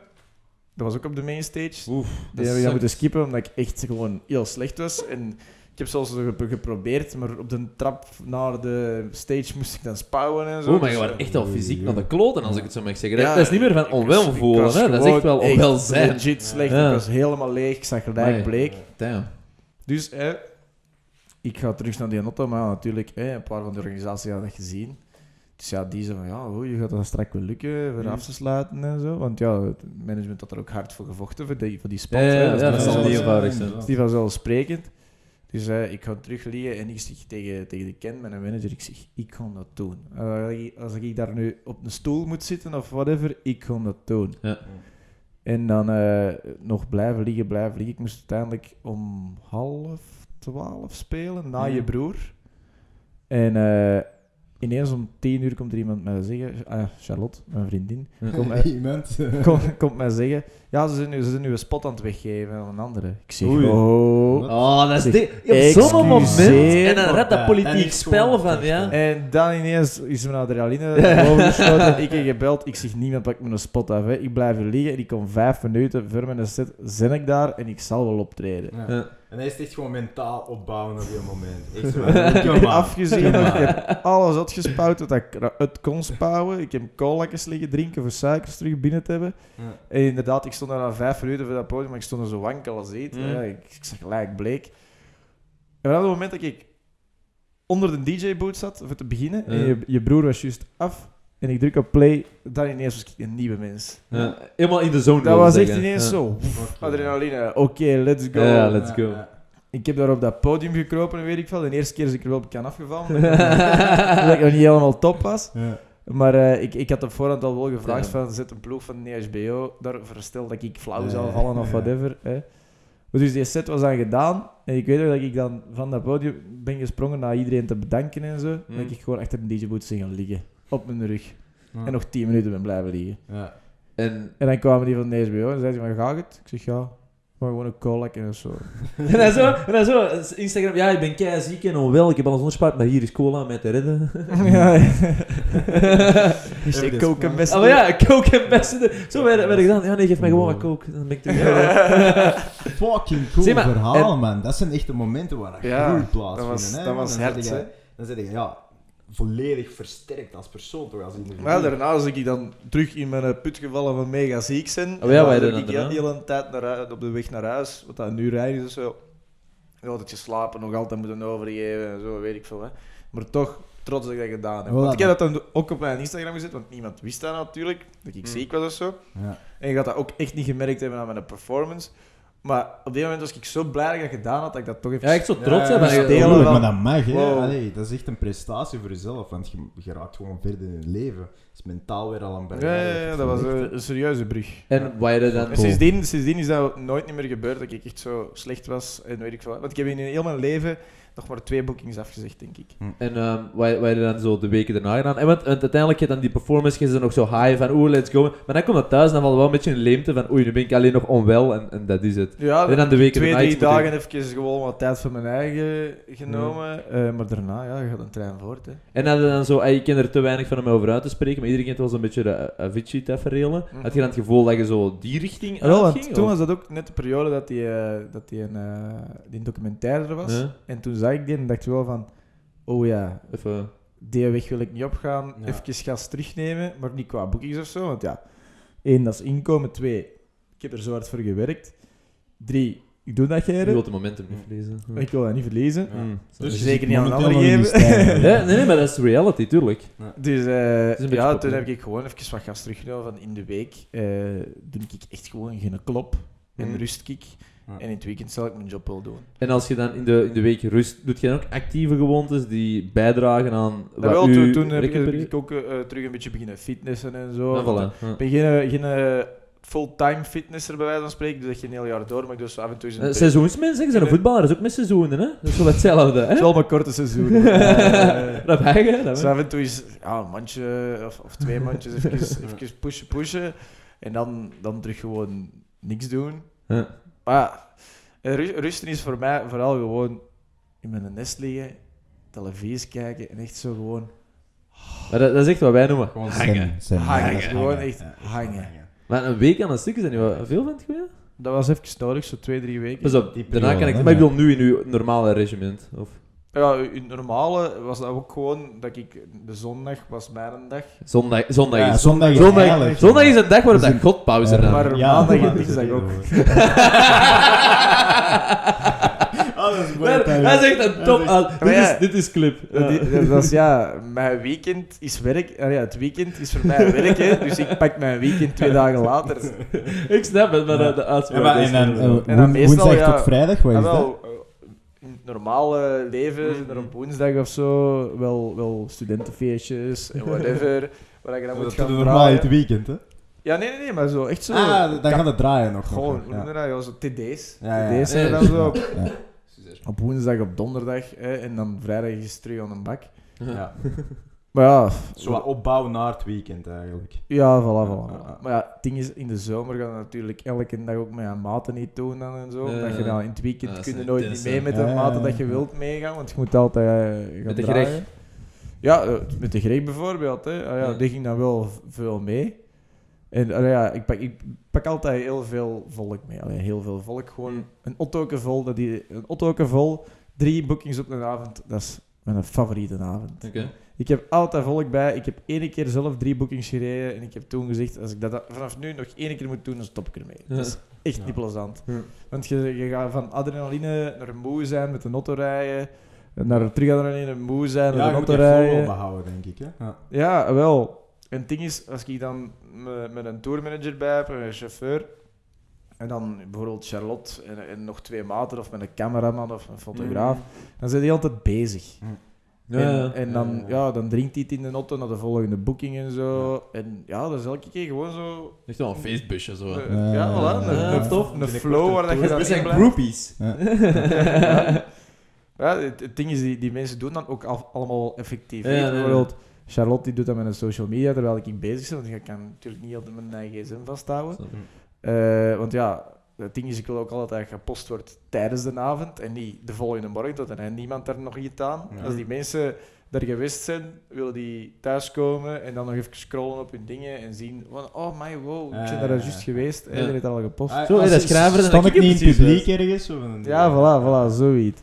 Dat was ook op de mainstage. Oef, Die heb ik dan moeten skippen omdat ik echt gewoon heel slecht was. En ik heb zelfs gep- geprobeerd, maar op de trap naar de stage moest ik dan spouwen en zo. Oh, maar je Dus, was echt al fysiek naar de kloten, als ik het zo mag zeggen. Ja, dat is niet meer van onwel ik voelen, hè. Dat is echt wel onwelzijn. Legit slecht. Ja. Ik was helemaal leeg. Ik zag gelijk bleek. Damn. Dus hè, ik ga terug naar die auto, maar ja, natuurlijk, hè, een paar van de organisaties hadden dat gezien. Dus ja, die zeiden van, ja, oh, je gaat dat straks wel lukken, voor af te sluiten en zo. Want ja, het management had er ook hard voor gevochten, voor die, voor die spot. Ja, Dat is dat niet zal niet eenvoudig zijn. inderdaad. die vanzelfsprekend. Dus eh, ik ga terug liggen en ik zeg tegen, tegen de Ken, mijn manager, ik zeg, ik ga dat doen. Eh, als ik daar nu op een stoel moet zitten of whatever, ik ga dat doen. Ja. En dan eh, nog blijven liggen, blijven liggen. Ik moest uiteindelijk om half 12 spelen, na Ja. je broer. En eh, ineens om 10 uur komt er iemand mij zeggen, ah, Charlotte, mijn vriendin, Iemand. komt, komt mij zeggen, ja, ze zijn, nu, ze zijn nu een spot aan het weggeven aan een andere. Ik zeg, Oei. oh. Oh, dat is dit. Op zo'n moment. excuseer. En dan redt dat politiek dat spel gewoon van, ja. En dan ineens is mijn adrenaline naar boven geschoten. Ik heb gebeld. Ik zeg, niemand pakt me een spot af. Hè. Ik blijf hier liggen en ik kom vijf minuten voor mijn set. Zin ik daar en ik zal wel optreden. Ja. Ja. En hij is echt gewoon mentaal opbouwen op die moment. Ik heb afgezien. Ik heb alles uitgespouwd wat ik ra- uit kon spouwen. Ik heb cola's liggen drinken voor suikers terug binnen te hebben. Ja. En inderdaad, ik stond daar na vijf minuten voor dat podium, maar ik stond er zo wankel als eet. Mm. Ja, ik, ik zag gelijk bleek. En vanaf het moment dat ik onder de DJ-boot zat, voor te beginnen, en je, je broer was juist af, en ik druk op play, dan ineens was ik een nieuwe mens. Ja. Helemaal in de zone. Dat was echt zeggen. ineens Ja. zo. Adrenaline, oké, let's go. Ja, let's go. Ik heb daar op dat podium gekropen, weet ik veel. De eerste keer is ik er wel op kan afgevallen, omdat ik- omdat ik nog niet helemaal top was. Maar eh, ik, ik had op voorhand al wel gevraagd Ja. van zet een ploeg van de HBO daar verstel dat ik flauw zou vallen of whatever. Hè. Maar dus die set was dan gedaan en ik weet nog dat ik dan van dat podium ben gesprongen naar iedereen te bedanken en zo. Mm. Dat ik gewoon achter een DJ-boot ben gaan liggen. Op mijn rug. Ja. En nog 10 minuten ben blijven liggen. Ja. En, En dan kwamen die van de HBO en zeiden van, gaat het? Ik zeg, ja. Maar gewoon een colac en zo. en dan zo, en dan zo, Instagram, ja, ik ben kei ziek en onwel, ik heb alles onderspaard, maar hier is cola om mij te redden. ja. Is Even ik de koken smaak. best. Ah, maar ja, coke en beste. Zo werd, werd ik dan, ja nee, geef mij gewoon wat coke. Dan ben ik terug. Fucking cool Zeg maar, verhaal, en- man. Dat zijn echte momenten waar Ja, groei dat plaatsvindt. was- hè, dat was Dan hard. Dan zit je, ja, volledig versterkt als persoon, toch? Als. Wel, daarna als ik dan terug in mijn put gevallen van mega ziek zijn. Oh ja, dan dan ik de hele tijd naar, op de weg naar huis, wat dat uur rijden is of zo. Je slapen nog altijd moeten overgeven en zo, weet ik veel. Hè. Maar toch, trots dat ik dat gedaan heb. Want ik heb dat dan ook op mijn Instagram gezet, want niemand wist dat natuurlijk, dat ik Hmm. ziek was of zo. Ja. En je gaat dat ook echt niet gemerkt hebben aan mijn performance. Maar op die moment was ik zo blij dat ik dat gedaan had, dat ik dat toch even... Ja, ik zo trots Ja, ja, ja, van- maar dat mag, hè. Wow. Allee, dat is echt een prestatie voor jezelf, want je, je raakt gewoon verder in je leven. Het is mentaal weer al een ja, barrière. ja, ja, dat was een, een serieuze brug. En waar je dan... En sindsdien, sindsdien is dat nooit niet meer gebeurd dat ik echt zo slecht was en weet ik veel. wat. Want ik heb in heel mijn leven nog maar twee boekings afgezegd, denk ik. En um, waar je dan zo de weken daarna gedaan. En want, want uiteindelijk je dan die performance, je er nog zo high van oeh, let's go. Maar dan komt het thuis en dan valt wel een beetje een leemte van oei, nu ben ik alleen nog onwel en, en dat is het. Ja, En dan de weken twee, daarna drie dagen even gewoon wat tijd voor mijn eigen genomen. Eh, maar daarna, ja, je gaat een trein voort. Hè. En had je dan zo, ah, ik ken er te weinig van om over uit te spreken, maar iedereen kent wel zo'n beetje de uh, Avicii-tafereelen. Mhm. Had je dan het gevoel dat je zo die richting Ja, wel, uitging? want toen was dat ook net de periode dat die, eh, dat die, een, eh, die documentaire er was. Ja. En toen zag ik die en dacht ik wel van, oh ja, Even... die weg wil ik niet opgaan. Ja. Even gas terugnemen, maar niet qua boekings of zo. Want ja, één, dat is inkomen. Twee, ik heb er zo hard voor gewerkt. Drie, ik doe dat, Je Gerrit. wilt het momentum niet verliezen. Hm. Ik wil dat niet verliezen. Ja. Mm. Dus je Zeker niet aan een momenteel ander nog in geven. Ja, nee, nee, maar dat is reality, tuurlijk. Dus eh, een beetje ja, toen heb ik gewoon even wat gas teruggenomen van in de week. eh doe ik echt gewoon geen klop en Mhm. rust ik. Ja. En in het weekend zal ik mijn job wel doen. En als je dan in de, in de week rust, doet je dan ook actieve gewoontes die bijdragen aan Ja, wat wel, u toen, toen heb ik, heb recupereert? ik ook eh, terug een beetje beginnen fitnessen en zo. Ja, Want voilà. Ja. Ik ben geen, geen fulltime fitnesser bij wijze van spreken, dus dat je een heel jaar door, maar ik doe zo af en toe een Eh, Seizoensmensen, je bent een voetballer, dat is ook met seizoenen, hè? Dat is wel hetzelfde, hè? Het is wel maar korte seizoen. Eh, Dat heb je, dat Dus af en toe is ja, een mandje of, of twee mandjes even, even pushen, pushen. En dan, dan terug gewoon niks doen. Ja. Maar rusten is voor mij vooral gewoon in mijn nest liggen, televisie kijken en echt zo gewoon Maar dat, dat is echt wat wij noemen. Gewoon hangen. Hangen, is gewoon echt Ja, hangen. Maar een week aan een stuk is dat niet wat veel het geweest? Dat was even nodig, zo twee, drie weken. Pas op, die daarna kan ik... Maar ik bedoel nu in uw normale regiment. Of Ja, in het normale was dat ook gewoon dat ik de zondag was mijn dag. zondag, zondag Ja, is... zondag is zondag, heilig, zondag is een dag waarop Dat dat is God pauze neemt. maar ja, maandag en dat dinsdag is ook. Ah, dat is mooi. Dat, dat is echt een top... dit, Maar ja, is, dit is clip. Dat, Ja. die- dat was ja, mijn weekend is werk. Ah ja, het weekend is voor mij werk, hè, dus ik pak mijn weekend twee dagen later. ik snap het, maar Ja. de, de uitspraak Ja, maar is... en dan, eh, En dan woen- meestal, woensdag ja, tot vrijdag, wat is Ah, dat? wel, eh, normale leven zijn er op woensdag of zo wel, wel studentenfeestjes en whatever. Waar je dan moet Dat gaan normaal het weekend, hè? Ja, nee, nee, nee, maar zo echt zo. Ah, dan gaat het draaien nog. Gewoon, hoe noem je ja. dat? Ja, zo TD's. Ja, ja, TD's zijn ja. dan zo. Ja. Op woensdag, op donderdag. Hè, en dan vrijdag is het terug aan een bak. Ja. Maar ja, Zo wat opbouw naar het weekend eigenlijk. ja, voilà, voilà. Ja. Maar ja, het ding is, in de zomer gaan we natuurlijk elke dag ook met een maten niet doen dan en zo. Ja, Omdat je dan in het weekend Ja, dat kun je nooit niet mee met de maten dat je wilt meegaan, want je moet altijd eh, gaan Met de draaien. Greg? Ja, eh, met de Greg bijvoorbeeld. Hè. Ah, ja, Ja. Die ging dan wel veel mee. En ah, ja, ik, pak, ik pak altijd heel veel volk mee. Allee, heel veel volk. Gewoon Mm. een ottoke vol. Dat die, een ottoke vol, drie boekings op een avond. Dat is mijn favoriete avond. Oké. Ik heb altijd volk bij. Ik heb één keer zelf drie boekings gereden. En ik heb toen gezegd, als ik dat vanaf nu nog één keer moet doen, dan stop ik ermee. Ja. Dat is echt Ja. niet plezant. Ja. Want je, je gaat van adrenaline naar moe zijn met de auto rijden. Naar terug adrenaline moe zijn met Ja, de auto rijden. wel behouden, denk ik. Hè? Ja. Ja, wel. En het ding is, als ik dan me- met een tourmanager bij heb, een chauffeur, en dan bijvoorbeeld Charlotte en, en nog twee maten, of met een cameraman of een fotograaf, dan zijn die altijd bezig. Ja, en, en dan, Ja, ja. ja, dan drinkt hij het in de auto naar de volgende boeking en zo. En ja, dat is elke keer gewoon zo... Echt wel een feestbusje zo. eh, Ja, ja, voilà. Een, tof. Een, flow waar dat je dan We in zijn blijft. groupies. Ja. Ja, het, het ding is, die, die mensen doen dan ook al, allemaal effectief. Ja, nee. Bijvoorbeeld, Charlotte die doet dat met een social media terwijl ik bezig ben, want ik kan natuurlijk niet altijd mijn eigen gsm vasthouden. Eh, want ja, het ding is, ik wil ook altijd dat gepost wordt tijdens de avond en niet de volgende morgen, dat er heeft niemand daar nog iets aan. Ja. Als die mensen daar geweest zijn, willen die thuiskomen en dan nog even scrollen op hun dingen en zien van, oh my wow, ik ben Ja, daar ja, juist ja. geweest, en er is al gepost. Ah, Zo, hè, als- dat schrijver, dan Stond ik niet in het publiek ergens? Of een, Ja, voilà, voilà, zoiets.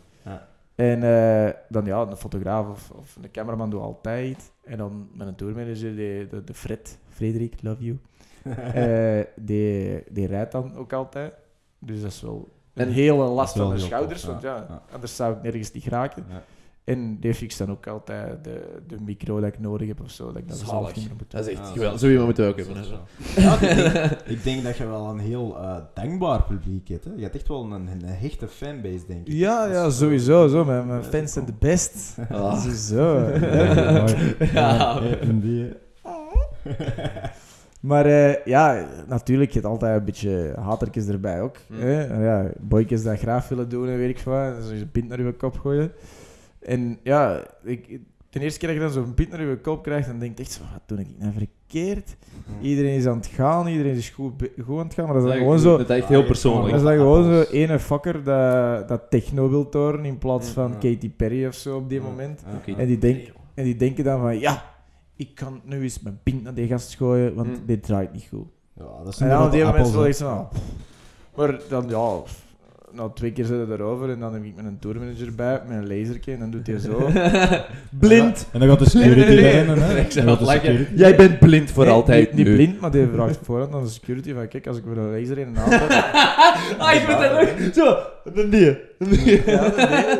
En eh, dan ja, een fotograaf of, of een cameraman doet altijd iets. En dan met een tourmanager, de, de, de Fred, Frederik, love you, eh, die, die rijdt dan ook altijd. Dus dat is wel een En- hele last aan de schouders, want ja. ja, Ja. anders zou ik nergens niet geraken. Ja. En die fixt dan ook altijd de, de micro dat ik nodig heb of zo, dat ik dat zelf niet meer moet Dat is doen. echt Ja, geweldig. zo- iemand moeten we ook zo- hebben. hè, zo. zo. Ja, ik, denk, dat je wel een heel eh, dankbaar publiek hebt. Hè? Je hebt echt wel een, een hechte fanbase, denk ik. Ja, ja, sowieso. Zo. Mijn, mijn Ja, fans zijn de best. Ah. Sowieso. Ja. En die... Maar eh, ja, natuurlijk, je hebt altijd een beetje hatertjes erbij ook. Mm. Hè? Ja, dat graag willen doen en weet ik wat. Een pint naar je kop gooien. En ja, ik, de eerste keer dat je dan zo'n pint naar je kop krijgt, dan denk je echt zo, wat doe ik nou verkeerd? Iedereen is aan het gaan, iedereen is goed, aan het gaan, maar dat is dan gewoon zo... Dat is echt heel persoonlijk. Dat is dan gewoon zo ene fucker dat, dat techno wil toren in plaats van Ja. Katy Perry of zo op die Ja. moment. En die, denk, en die denken dan van, ja, ik kan nu eens mijn pint naar die gast gooien, want Mm. dit draait niet goed. Ja, dat is En dan op die moment wil ik zo. Maar dan, ja, nou twee keer zitten erover en dan heb ik met een tourmanager bij, met een lasertje, en dan doet hij zo. Blind! En dan gaat de security Nee, nee, nee. rennen, hè? Ik zou Dan security- Jij bent blind voor Nee, altijd Niet, nu. niet blind, maar die vraagt voorhand aan de security van, kijk, als ik met een laser in een auto... Ah, ik vind dat leuk. Zo, een die. Ja,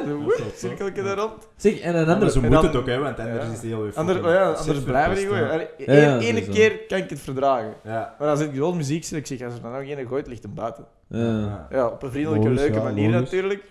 nee, woep, cirkeltje daar rond. Zeg, en een Maar andere... zo en moet dan- het ook, hè, want anders Ja. is het heel weer Anders, oh ja, anders blijven die gooien. ja, Eén keer kan ik het verdragen. Ja. Maar als ik gewoon muziek zet, ik zeg, als er dan nog één gooit, ligt hem buiten. Ja. Ja, op een vriendelijke, Logisch, leuke ja, manier logisch. natuurlijk.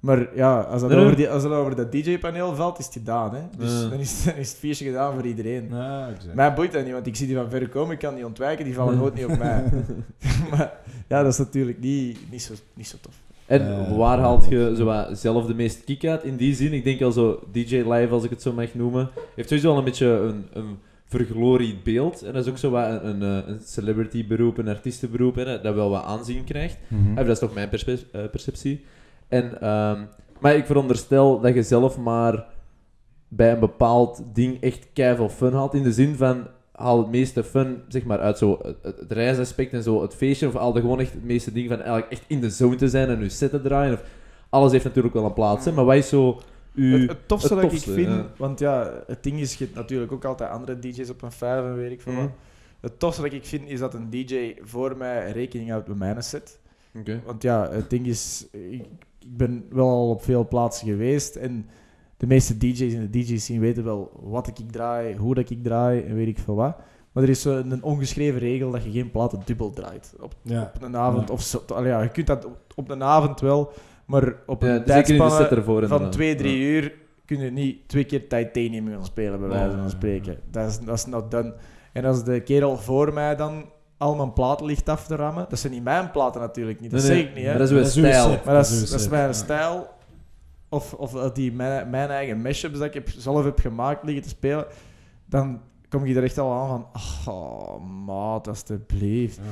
Maar ja, als dat, over, die, als dat over dat DJ-paneel valt, is het gedaan. Hè? Dus Ja. dan, is, dan is het feestje gedaan voor iedereen. Ja. Mij boeit dat niet, want ik zie die van ver komen, ik kan die ontwijken, die vallen nooit niet op mij. maar ja, dat is natuurlijk niet, niet, zo, niet zo tof. En Eh, waar haalt je zo wat zelf de meeste kick uit? In die zin, ik denk al zo DJ Live, als ik het zo mag noemen, heeft sowieso al een beetje een, een vergloried beeld. En dat is ook zo wat een, een, eh, een celebrity beroep, een artiestenberoep, hè, dat wel wat aanzien krijgt. Mhm. Eh, Dat is toch mijn eh, perceptie. En, ehm, maar ik veronderstel dat je zelf maar bij een bepaald ding echt keiveel fun haalt. In de zin van, haal het meeste fun zeg maar, uit zo het, het reisaspect en zo het feestje. Of haal er gewoon echt het meeste ding van eigenlijk echt in de zone te zijn en je set te draaien. Of, alles heeft natuurlijk wel een plaats, hè, maar wat is zo... uw- Het, het tofste het dat tofste, ik vind, ja. want ja, het ding is, je hebt natuurlijk ook altijd andere DJ's op een vijf en weet ik veel Mhm. wat. Het tofste dat ik vind, is dat een DJ voor mij rekening houdt met mijn set. Want ja, het ding is, ik, ik ben wel al op veel plaatsen geweest en de meeste DJ's in de DJ's zien weten wel wat ik draai, hoe dat ik draai en weet ik veel wat. Maar er is zo een ongeschreven regel dat je geen platen dubbel draait op, Ja. op een avond. Ja. Of zo. Allee, ja, je kunt dat op, op een avond wel, maar op Ja, een de set tijdspanne van inderdaad. twee, drie Ja. uur kun je niet twee keer titanium gaan spelen, bij wijze Ja. van spreken. Dat is, dat is not done. En als de kerel voor mij dan al mijn platen ligt af te rammen, dat zijn niet mijn platen natuurlijk niet, dat Nee, zeg ik niet. Maar Hè. dat is uw Dat is uw stijl. set. Maar dat is, dat is mijn ja. stijl. Of, of dat die mijn, mijn eigen mashups dat ik heb, zelf heb gemaakt liggen te spelen, dan kom je er echt al aan van, oh, maat, alsjeblieft. Ja.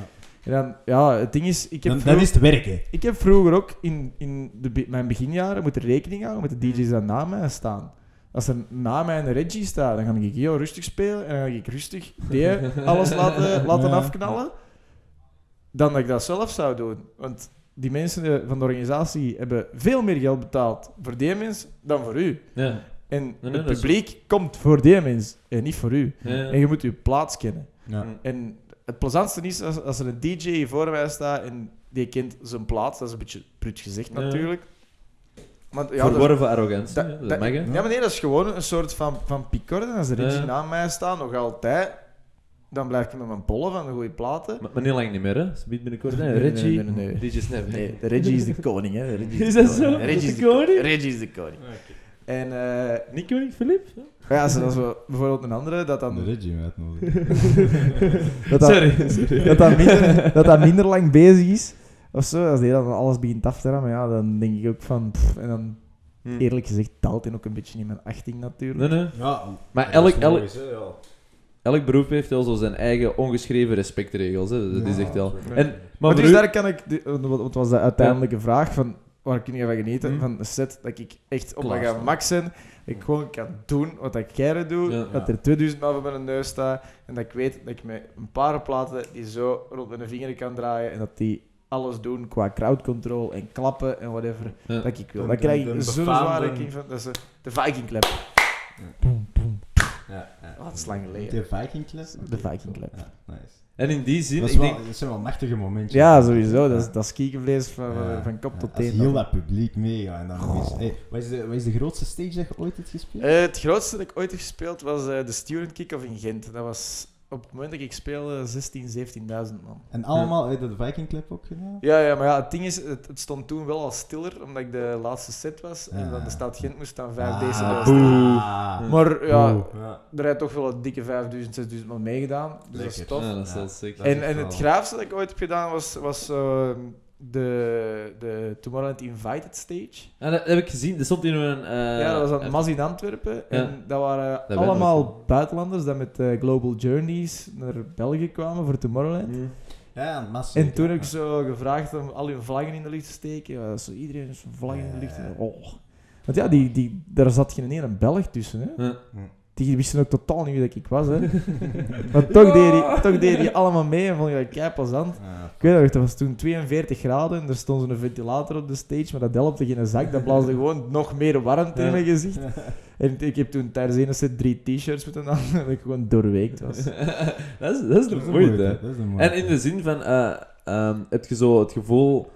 En dan, ja, het ding is, ik heb, Dan, dan vroeg- is het werken. ik heb vroeger ook in, in de, mijn beginjaren moeten rekening houden met de DJ's die na mij staan. Als er na mij een Reggie staat, dan ga ik heel rustig spelen en dan ga ik rustig die alles laten, laten Ja. afknallen. Dan dat ik dat zelf zou doen. Want die mensen eh, van de organisatie hebben veel meer geld betaald voor die mens dan voor u. Ja. En nee, het is- publiek komt voor die mens en niet voor u. Ja. En je moet je plaats kennen. Ja. En het plezantste is als, als er een DJ voor mij staat en die kent zijn plaats. Dat is een beetje prut gezegd Ja. natuurlijk. Maar, ja, dat- Verworven arrogantie, dat- ja, dat mag, ja, maar nee, dat is gewoon een soort van, van picorde. Als Reggie Ja. naast mij staat, nog altijd, dan blijf ik met mijn pollen van de goede platen. Maar, maar niet lang niet meer, hè. Ze biedt binnenkort, hè. Reggie, nee, nee, nee. DJ Snap. Nee, de Reggie is de koning, hè. De Is de dat koning. zo? Reggie is De koning? Reggie is de koning. En eh, Niet koning Filip? ja, zoals we bijvoorbeeld een andere, dat dan... De Reggie uitnodigen. dat dat- Sorry, sorry. dat dat, minder, dat dat minder lang bezig is. Of zo, als die dan alles begint af te rammen, ja, dan denk ik ook van... pff, en dan, Hm. eerlijk gezegd, telt hij ook een beetje in mijn achting natuurlijk. Nee, nee. Ja, Maar elk, is elk, logisch, hè, ja. Elk beroep heeft wel zo zijn eigen ongeschreven respectregels, hè. Dat is echt wel... En, Maar, maar dus u- daar kan ik... de- Wat was de uiteindelijke vraag van... Waar kun je van genieten? Hm. Van een set dat ik echt op mijn staan. Dat ik gewoon kan doen wat ik keren doe. Ja. Dat er 2000 man voor mijn neus staat. En dat ik weet dat ik met een paar platen die zo rond mijn vinger kan draaien. En dat die alles doen qua crowd control en klappen en whatever. Ja. Dat ik wil. Dan krijg ik de zo'n befaamde- zware king van. Dat is de, Viking clap. Ja, ja. Oh, dat is lang geleden. De Viking Clap? De Viking clap. Ja, nice. En in die zin, Dat, is ik wel, denk... dat zijn wel machtige momentjes. Ja, sowieso. Dat is, dat is kiekenvlees van, Ja. van kop Ja, tot Als teen. heel dat publiek meegaat en dan. Hey, wat, is de, wat is de grootste stage dat je ooit hebt gespeeld? Eh, het grootste dat ik ooit heb gespeeld was eh, de Student Kick-Off in Gent. Dat was op het moment dat ik speelde 16, 17.000 man. En allemaal uit de Viking Clap ook gedaan? Ja, ja, maar ja, het ding is, het, het stond toen wel al stiller, omdat ik de laatste set was. En dan de stad Gent moest dan 5 Ah, decibel staan. Maar ja, er heeft toch wel een dikke 5000, 6000 man meegedaan. Dus dat is tof. Ja, dat is Ja. wel sick. En, en het graafste dat ik ooit heb gedaan was, was ehm, de, de Tomorrowland Invited Stage. Ja, dat heb ik gezien. Er stond nog een... eh, ja, dat was aan een- het MAS in Antwerpen. En dat waren allemaal buitenlanders die met eh, Global Journeys naar België kwamen voor Tomorrowland. Hm. Ja, ja, massa. En toen heb ik zo gevraagd om al hun vlaggen in de lucht te steken. Ja, zo iedereen is vlaggen in de lucht. Oh. Want ja, die, die, daar zat geen ene Belg tussen. Hè. Ja. Die wisten ook totaal niet wie dat ik was. Hè. maar toch deed, die, toch deed die allemaal mee en vond je dat kei plezant. Ja. Ik weet nog, het was toen 42 graden en er stond zo'n ventilator op de stage, maar dat helpte geen zak. Dat blaasde gewoon nog meer warmte in mijn gezicht. En ik heb toen tijdens een set drie t-shirts moeten aan, dat ik gewoon doorweekt was. dat, is, dat is de Dat is de moeite. moeite, dat is de moeite. En in de zin van, eh, ehm, heb je zo het gevoel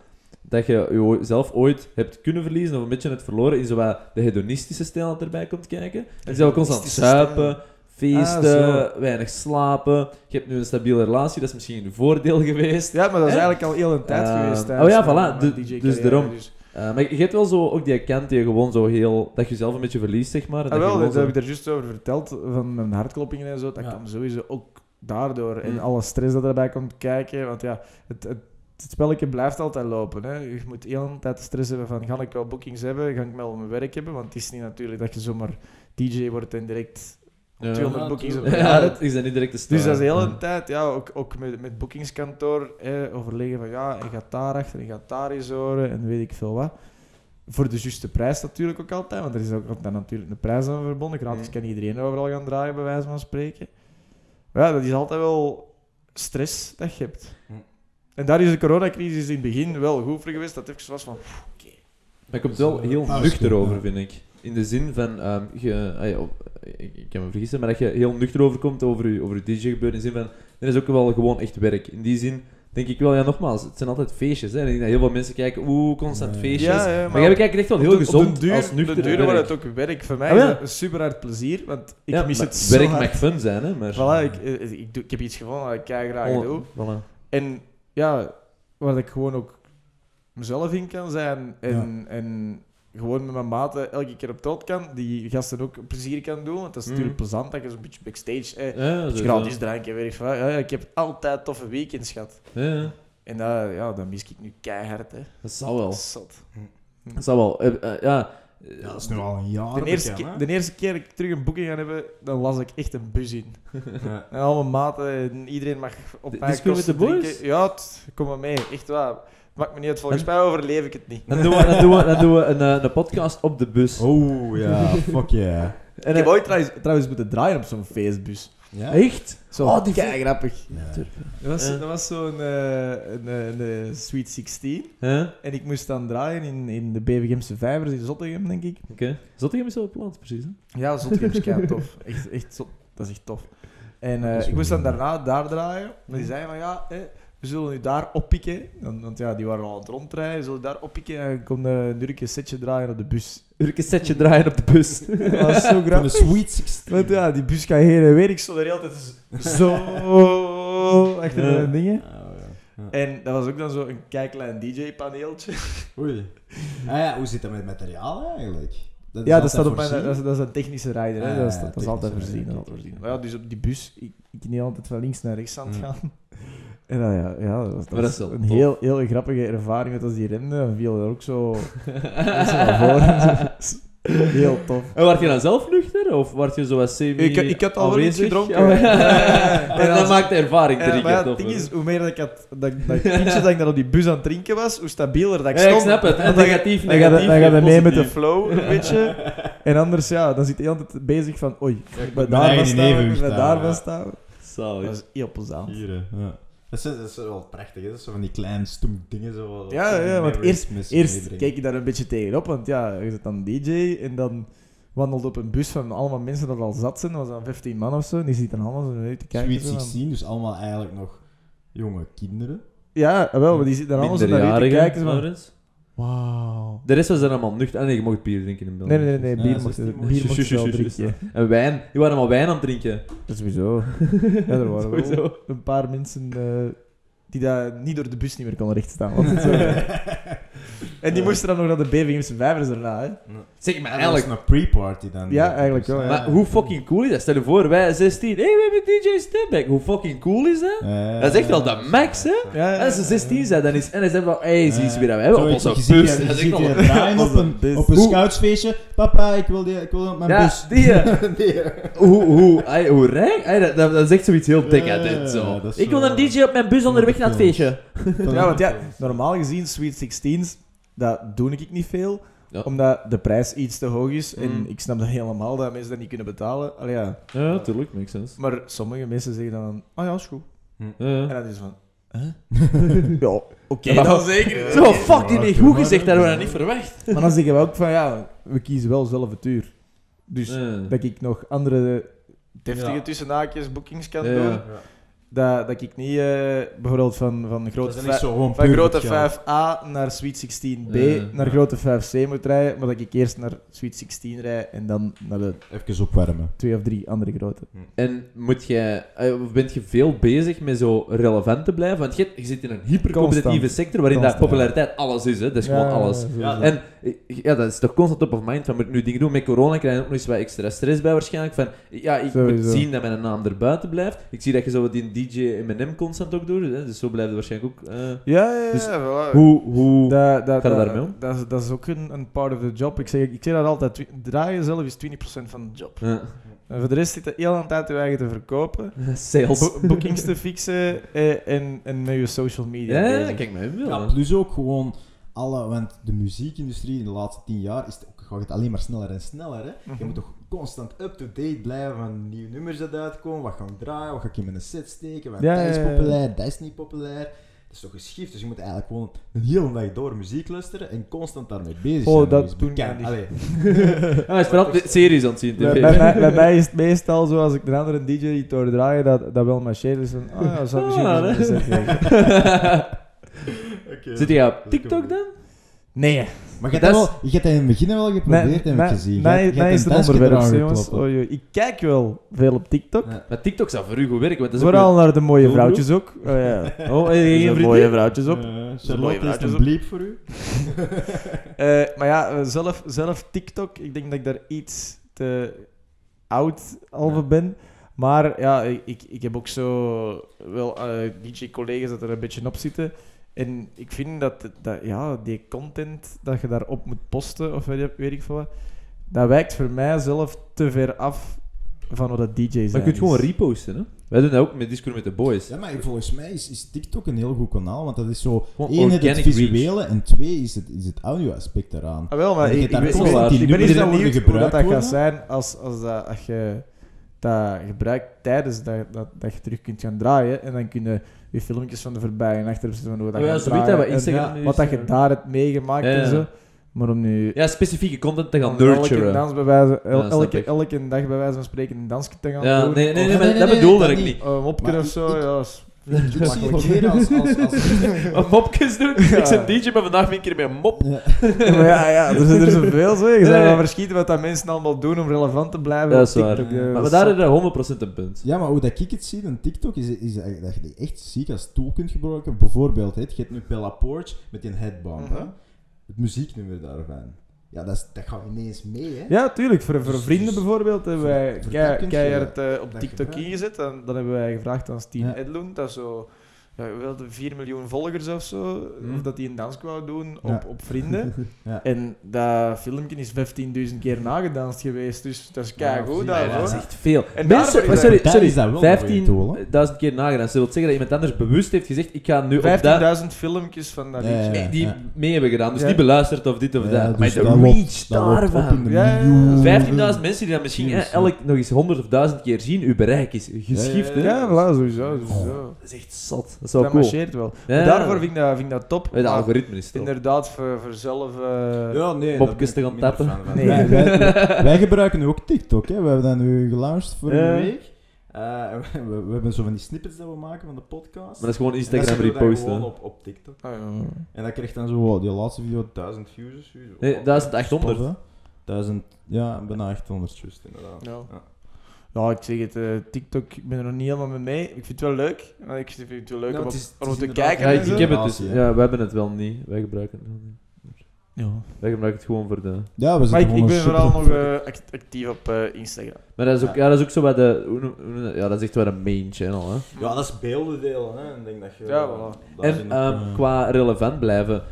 dat je jezelf ooit hebt kunnen verliezen of een beetje het verloren in zo wat de hedonistische stijl dat erbij komt kijken? Je bent constant zuipen, feesten, Ah, weinig slapen. Je hebt nu een stabiele relatie, dat is misschien een voordeel geweest. Ja, maar dat is En? eigenlijk al heel een tijd Ehm, geweest. oh ja, voilà, mijn du- DJ-carrière, dus daarom. dus- Eh, maar je hebt wel zo ook die kant die je gewoon zo heel... Dat je jezelf een beetje verliest, zeg maar. en Ah, dat je wel, dat zo- heb ik er juist over verteld, van mijn hartkloppingen en zo. Dat Ja. kwam sowieso ook daardoor. En Mm. alle stress dat erbij komt kijken. Want ja, het, het, het spelletje blijft altijd lopen. Hè. Je moet de hele tijd de stress hebben van, ga ik wel bookings hebben? Ga ik wel mijn werk hebben? Want het is niet natuurlijk dat je zomaar DJ wordt en direct Ja. 200 Ja, op een jaar dat is dan niet direct de stijl. Dus dat is de hele tijd, ja, ook, ook met, met boekingskantoor, hè, overleggen van ja, je gaat daar achter, je gaat daar eens horen en weet ik veel wat. Voor de juiste prijs natuurlijk ook altijd, want er is ook altijd natuurlijk een prijs aan verbonden. Gratis kan iedereen overal gaan draaien, bij wijze van spreken. Maar ja, dat is altijd wel stress dat je hebt. En daar is de coronacrisis in het begin wel goed voor geweest, dat het even was van, pff, oké. Maar je komt wel heel Ah, dat is nuchter goed, over, ja. vind ik. In de zin van, ehm, je, ah ja, op- ik, ik kan me vergissen, maar dat je heel nuchter overkomt over je, over je DJ-gebeuren. In de zin van, er is ook wel gewoon echt werk. In die zin denk ik wel, ja, nogmaals, het zijn altijd feestjes. Hè. En ik denk dat heel veel mensen kijken, oeh, constant feestjes. Ja, ja, maar jij bekijkt het echt wel heel op de- gezond op de duur, als nuchter Op de duur werk. wordt het ook werk. Voor mij Ah, is ja. dat een super hard plezier, want ik Ja, mis maar het zo Werk hard. mag fun zijn, hè. Maar... Voilà, ik, eh, ik, doe, ik heb iets gevonden dat ik graag Oh, doe. voilà. En ja, waar ik gewoon ook mezelf in kan zijn en, en gewoon met mijn maten elke keer op toot kan, die gasten ook plezier kan doen. Want dat is Mm. natuurlijk plezant dat je zo'n beetje backstage... Eh, Ja, sowieso. gratis dranken, weet ik. Ja, ik heb altijd toffe weekends gehad. Ja. En dat, ja, dat mis ik nu keihard, hè. dat zal wel. Zot. Dat zal wel. Eh, eh, ja, Ja, dat is nu al een jaar De eerste, bekend, keer, de eerste keer dat ik terug een boeking ga hebben, dan las ik echt een bus in. Ja. En al mijn maten, en iedereen mag op De- mijn disco met de boys? Ja, het, kom maar mee, echt waar. Maakt me niet uit, volgens mij overleef ik het niet. Dan doen we, dan doen we, dan doen we een, eh, een podcast op de bus. Oh ja, fuck yeah. En ik eh, heb ooit trouwens, trouwens moeten draaien op zo'n feestbus. Ja? Echt? Zo Oh, die kei grappig. Ja. Dat was, Eh. dat was zo'n eh, een, een, een Sweet 16. Huh? En ik moest dan draaien in, in de BVGMse Vijvers in Zottegem, denk ik. Oké. Zottegem is wel plaats, precies. Hè? Ja, Zottegem is kei tof. Echt, echt zot. Dat is echt tof. En eh, ik moest dan daarna daar draaien. Maar die zeiden van ja, hè, we zullen u daar oppikken. Want, want ja, die waren al aan het rondrijden. We zullen daar oppikken en kon een Nurkje setje draaien op de bus. Een setje draaien op de bus. Dat was zo Van de grappig. Sweet 16. Want ja, die bus gaat heen en weer. Ik stond er heel tijd zo achter Ja. de dingen. Ah, ja. Ja. En dat was ook dan zo een klein DJ-paneeltje. Oei. Ah ja, hoe zit dat met materiaal eigenlijk? Dat Ja, dat altijd staat op mijn, dat, is, dat is een technische rider. Hè. Ah, dat is, dat is altijd voorzien. rider, is altijd voorzien. Maar ja, dus op die bus, ik, ik niet altijd van links naar rechts aan het Mm. En dan, ja, ja, dat was, dat dat was een tof. heel, heel grappige ervaring met als die rende. Dan viel er ook zo mensen naar voren. heel tof. En werd je dan zelf nuchter? Of werd je zo als semi Ik, ik had al wel iets aanwezig? gedronken. Oh, ja. En als- maakt de ervaring drie keer het ding is, hoe meer dat ik had, dat, dat pintje dat ik dan op die bus aan het drinken was, hoe stabieler dat ik Ja, ik stond. snap het. En negatief, negatief, Dan mee met de flow, een beetje. En anders, ja, dan zit hij altijd bezig van, oei, ik ben daar staan, ik ben daar staan. Dat is heel plezant. Hier, ja. Dat is, dat is wel prachtig, hè? Dat is zo van die kleine stoem dingen. Zo, Ja, ja, want eerst, eerst keek je daar een beetje tegenop, want ja, je zit dan DJ en dan wandelt op een bus van allemaal mensen dat al zat zijn, dat was dan 15 man of zo, en die zitten allemaal zo naar je te kijken. Sweet zo van- 16, dus allemaal eigenlijk nog jonge kinderen. Ja, wel, maar die zitten dan allemaal zo naar te kijken. zo. Wauw. De rest was dan allemaal nuchter. Ah nee, je mocht bier drinken in België. Nee, nee, nee, nee, Ja, bier mocht 16 je bier mocht je wel drinken. En wijn. Die waren allemaal wijn aan het drinken. Dat is sowieso. Ja, er waren wel Sowieso. een paar mensen eh, die daar niet door de bus niet meer konden rechtstaan. Want het zo- en die moesten dan nog naar de BVM's vijvers daarna, hè. Zeg maar En eigenlijk. dat is een pre-party dan. Ja, eigenlijk wel, ja. Maar hoe fucking cool is dat? Stel je voor, wij 16. Hé, hey, we hebben DJ Stepback. Hoe fucking cool is dat? Ja, Dat is echt wel de max, hè? Als ze 16 zijn, dan is... En dan zeggen van, hé, hey, zie eens wie dat we hebben op onze je ziet bus. je- je Dat is ziet echt je wel... draaien op een, bus. op een Hoe- scoutsfeestje. Papa, ik wil, die, ik wil op mijn Ja, bus. die... eh, Nee. Hoe, hoe, ay, hoe rijk? Dat, dat, dat is echt zoiets heel decadent, zo. Ik wil een DJ op mijn bus onderweg naar het feestje. Ja, want ja, normaal gezien, Sweet 16's, dat doe ik niet veel. Ja. Omdat de prijs iets te hoog is. En Mm. ik snap dat helemaal dat mensen dat niet kunnen betalen. Allee, ja. Ja, tuurlijk, makes sense. Maar sommige mensen zeggen dan, ah ja, is goed. En Ja. dan is het van, huh? ja, oké dan. zeker. Zo, fuck, die heeft goed gezegd, dat hadden we dat niet verwacht. Maar dan zeggen we ook van, ja, we kiezen wel zelf het uur. Dus Ja. dat ik nog andere deftige Ja. tussenhaakjes boekings kan Ja. doen. Dat, dat ik niet eh, bijvoorbeeld van, van grote van puur grote voor het geld. 5A naar Sweet 16B Ja. naar grote 5C moet rijden, maar dat ik eerst naar Sweet 16 rijd en dan naar de Even opwarmen. twee of drie andere grote. En moet jij, eh, of bent je veel bezig met zo relevant te blijven? Want je, je zit in een hypercompetitieve sector waarin populariteit alles is, hè? Dat is gewoon alles. Ja, En eh, ja, dat is toch constant top of mind van moet ik nu dingen doen. Met corona krijg je ook nog eens wat extra stress bij waarschijnlijk. Van, ja, ik Sowieso. moet zien dat mijn naam er buiten blijft. Ik zie dat je zo wat die DJ M&M constant ook doet, hè? dus zo blijft het waarschijnlijk ook. eh, ja, ja, ja, Dus voilà. hoe, hoe... Dat, dat, Ga je dat, daarmee om? Dat, is, dat is ook een, een part of the job. Ik zeg, ik zeg dat altijd. Draaien zelf is 20% van de job. Ja. En voor de rest zit je heel aan het tijd je eigen te verkopen, Sales. bo- bookings te fixen eh, en, en met je social media Ja, bezig. kijk maar even Ja, wel. plus ook gewoon alle, want de muziekindustrie in de laatste tien jaar is het ook, gaat het alleen maar sneller en sneller. Hè? Je Mhm. moet toch constant up-to-date blijven van nieuwe nummers dat uitkomen, wat ga ik draaien, wat ga ik in mijn set steken, want Ja, dat is populair, dat is niet populair. Dat is toch geschift, dus je moet eigenlijk gewoon een hele dag door muziek luisteren en constant daarmee bezig Oh, zijn. dat doen bekend- wij niet. Allee. Ah, hij is vooral de series aan het zien. Bij, tv. bij mij, bij mij is het meestal zo, als ik een andere DJ iets hoor draaien, dat, dat wel mijn shade is van, oh ja, dat zou misschien Ah, zijn geweest. Zit jij op TikTok dan? Nee, Maar je Dat hebt, is- wel, je hebt dat in het begin wel geprobeerd, heb ik gezien. mij- mij hebt is een het onderwerp, jongens. geklopt. Oei, oei. Ik kijk wel veel op TikTok. Ja. Maar TikTok zou voor u goed werken, want dat is ook Vooral naar de mooie vrouwtjes ook. Oh, ja. Oh, en Er zijn vriendin? mooie vrouwtjes op. Eh, mooie Charlotte is vrouwtjes een op. bliep voor u. Eh, maar ja, eh, zelf, zelf TikTok, ik denk dat ik daar iets te oud al voor ben. Maar ja, ik, ik, heb ook zo wel eh, DJ-collega's dat er een beetje op zitten. En ik vind dat, dat ja, die content dat je daarop moet posten, of weet, weet ik veel wat, dat wijkt voor mij zelf te ver af van wat dat DJ zijn Maar je kunt is. gewoon reposten, hè. Wij doen dat ook met Discord met de boys. Ja, maar volgens mij is, is TikTok een heel goed kanaal, want dat is zo... Gewoon één, het visuele, en twee, is het, is het audio-aspect eraan. Ah, wel, maar ik, ik, ben- nummers die benieuwd hoe dat, dat gaat zijn als, als, dat, als je dat gebruikt tijdens dat, dat, dat je terug kunt gaan draaien. En dan kunnen je filmpjes van de voorbij en zitten van hoe dat Oh ja, gaat zo weet draaien. dat, wat En Instagram wat dat je ja. daar hebt meegemaakt Ja, ja. en zo. Maar om nu... Ja, specifieke content te gaan Elke, nurturen. dans bij wijze, el- Ja, elke, elke dag bij wijze van spreken een dansje te gaan Ja, doen. nee, nee, nee, of maar nee, dat nee, bedoelde dat ik niet. een mopje Maar of zo. ja, Ik het als... als, als Wat mopjes doen? Ik ben DJ, maar vandaag ben ik een keer met een mop. ja. maar ja, ja, er zijn er zoveel zo. Je wel verschieten wat dat mensen allemaal doen om relevant te blijven. Dat op is waar. Ja, Maar, dat maar daar is er 100% een punt. Ja, maar hoe dat ik het zie in TikTok is, is dat dat je die echt ziek als tool kunt gebruiken. Bijvoorbeeld, hè, je hebt nu Bella Porch met die headband. hè. Mhm. Het muzieknummer daarvan. Ja, dat, is, dat gaat ineens mee, hè. Ja, tuurlijk. Voor, voor Dus- vrienden dus- bijvoorbeeld hebben wij je keihard eh, op TikTok ingezet. En dan hebben wij gevraagd aan Steve Ja. Edlund, dat zo... Ja, wel de 4 miljoen volgers of zo, Mhm. of dat hij een dans wou doen op, Ja. op vrienden. Ja. En dat filmpje is 15.000 keer nagedanst geweest, dus dat is keigoed. Ja, dat, ja. Dat is echt veel. En Mensen, sorry, dat- sorry, is dat wel een goeie tool, hè? 15.000 keer nagedaan. Dat wil zeggen dat iemand anders bewust heeft gezegd, ik ga nu op dat... 15.000 filmpjes van dat Ja, liedje. ja, Nee, die ja. mee hebben gedaan. Dus Ja. niet beluisterd of dit of Ja, dat. dus maar de dat loopt- reach Dat loopt op in daarvan. de Ja, ja, ja. miljoenen. 15.000 mensen die dat misschien hè, elk nog eens 100 of 1000 keer zien, uw bereik is geschift. hè. Ja, voilà, sowieso. sowieso. Dat is echt zot. Dat is wel Dat cool. marcheert wel. Ja. Maar Daarvoor vind ik dat, vind ik dat top. Het algoritme is top. Inderdaad, voor, voor zelf... eh, Ja, nee. Ben te gaan tappen. Nee. Wij, wij, wij gebruiken nu ook TikTok. Hè. We hebben dat nu gelanceerd voor Ja. een week. Eh, we, we hebben zo van die snippets dat we maken van de podcast. Maar dat is gewoon Instagram reposten. gewoon op, op TikTok. ah, ja. En dat krijgt dan zo, die laatste video 1000 views of zo. Nee, Oh, 1800. tof, hè. 1000, ja, bijna 800 juist inderdaad. Ja. Ja. Ja, ik zeg het, eh, TikTok, ik ben er nog niet helemaal mee mee. Ik vind het wel leuk. Maar ik vind het wel leuk Ja, om, het het om te kijken. Ja, ik, heb het dus. Ja, we hebben het wel niet. Wij gebruiken het wel niet. Ja. Wij gebruiken het gewoon voor de... Ja, we Maar zitten ik, ik ben vooral nog eh, act- actief op eh, Instagram. Maar dat is ook, Ja. ja. dat is ook zo bij de... Ja, dat is echt wel een main channel, hè. Ja, dat is beelden delen, hè. Ik denk dat je... Ja, voilà. En ehm, eh, qua relevant blijven.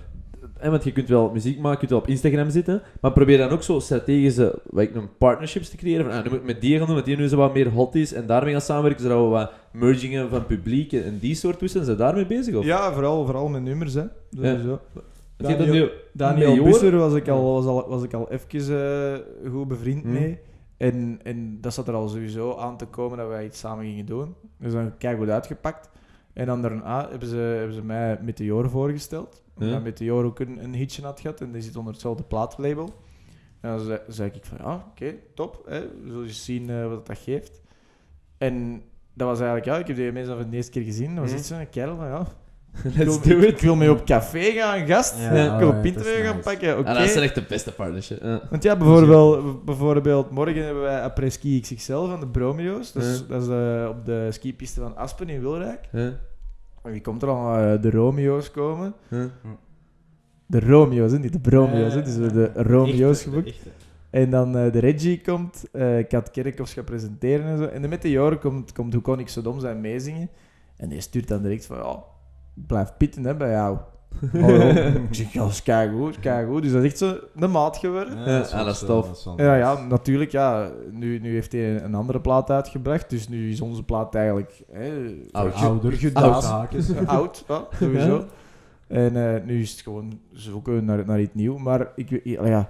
En want je kunt wel muziek maken, je kunt wel op Instagram zitten, maar probeer dan ook zo strategische noem, partnerships te creëren. Van, ah, nu moet ik met die gaan doen, met die nu zo wat meer hot is, en daarmee gaan samenwerken, zodat we wat mergingen van publiek en, en die soort toestanden. Zijn ze daarmee bezig? Of? Ja, vooral, vooral met nummers, hè. Ik denk dat Daniel- Daniel Major- Busser was ik al, was al, was ik al even eh, goed bevriend Hmm. mee. En, en dat zat er al sowieso aan te komen dat wij iets samen gingen doen. Dus dan kijk goed uitgepakt. En dan daarna hebben ze, hebben ze mij Meteor voorgesteld. Omdat Meteor ook een, een hitje had gehad en die zit onder hetzelfde plaatlabel. En dan zei, zei ik van ja, oké, top. Hè. We zullen eens zien eh, wat dat geeft. En dat was eigenlijk, ja, ik heb die mensen van de eerste keer gezien. Dat was Mhm. echt zo'n kerel van ja. Ik Let's wil, do ik, it. ik wil mee op café gaan, gast. Ja, ik wil is gaan nice. pakken. Oké. Ah, dat zijn echt de beste partnership. Ja. Want ja, bijvoorbeeld, bijvoorbeeld morgen hebben wij après ski XXL van de Bromeo's. Dat is, Ja. dat is eh, op de skipiste van Aspen in Wilrijk. Ja. En wie komt er al? eh, de Romeo's komen. Ja. De Romeo's, hè? niet de Bromeo's. hè. Dus de. Romeo's geboekt. En dan eh, de Reggie komt, eh Kat Kerkhoffs gaat presenteren en zo. En de Meteor komt, komt Hoe kon ik zo dom zijn meezingen. En die stuurt dan direct van, ja, blijf pitten hè, bij jou. Oh, ja. ik zeg, ja, is keigoed, keigoed. Dus dat is echt zo een maat geworden. Ja, is dat is zo, tof. is Ja, ja, natuurlijk, ja. Nu, nu heeft hij een andere plaat uitgebracht, dus nu is onze plaat eigenlijk... Hè, Oud. Ouder, gedaan. oud oud, ja, sowieso. En eh, nu is het gewoon zoeken naar, naar iets nieuws. Maar ik, ja,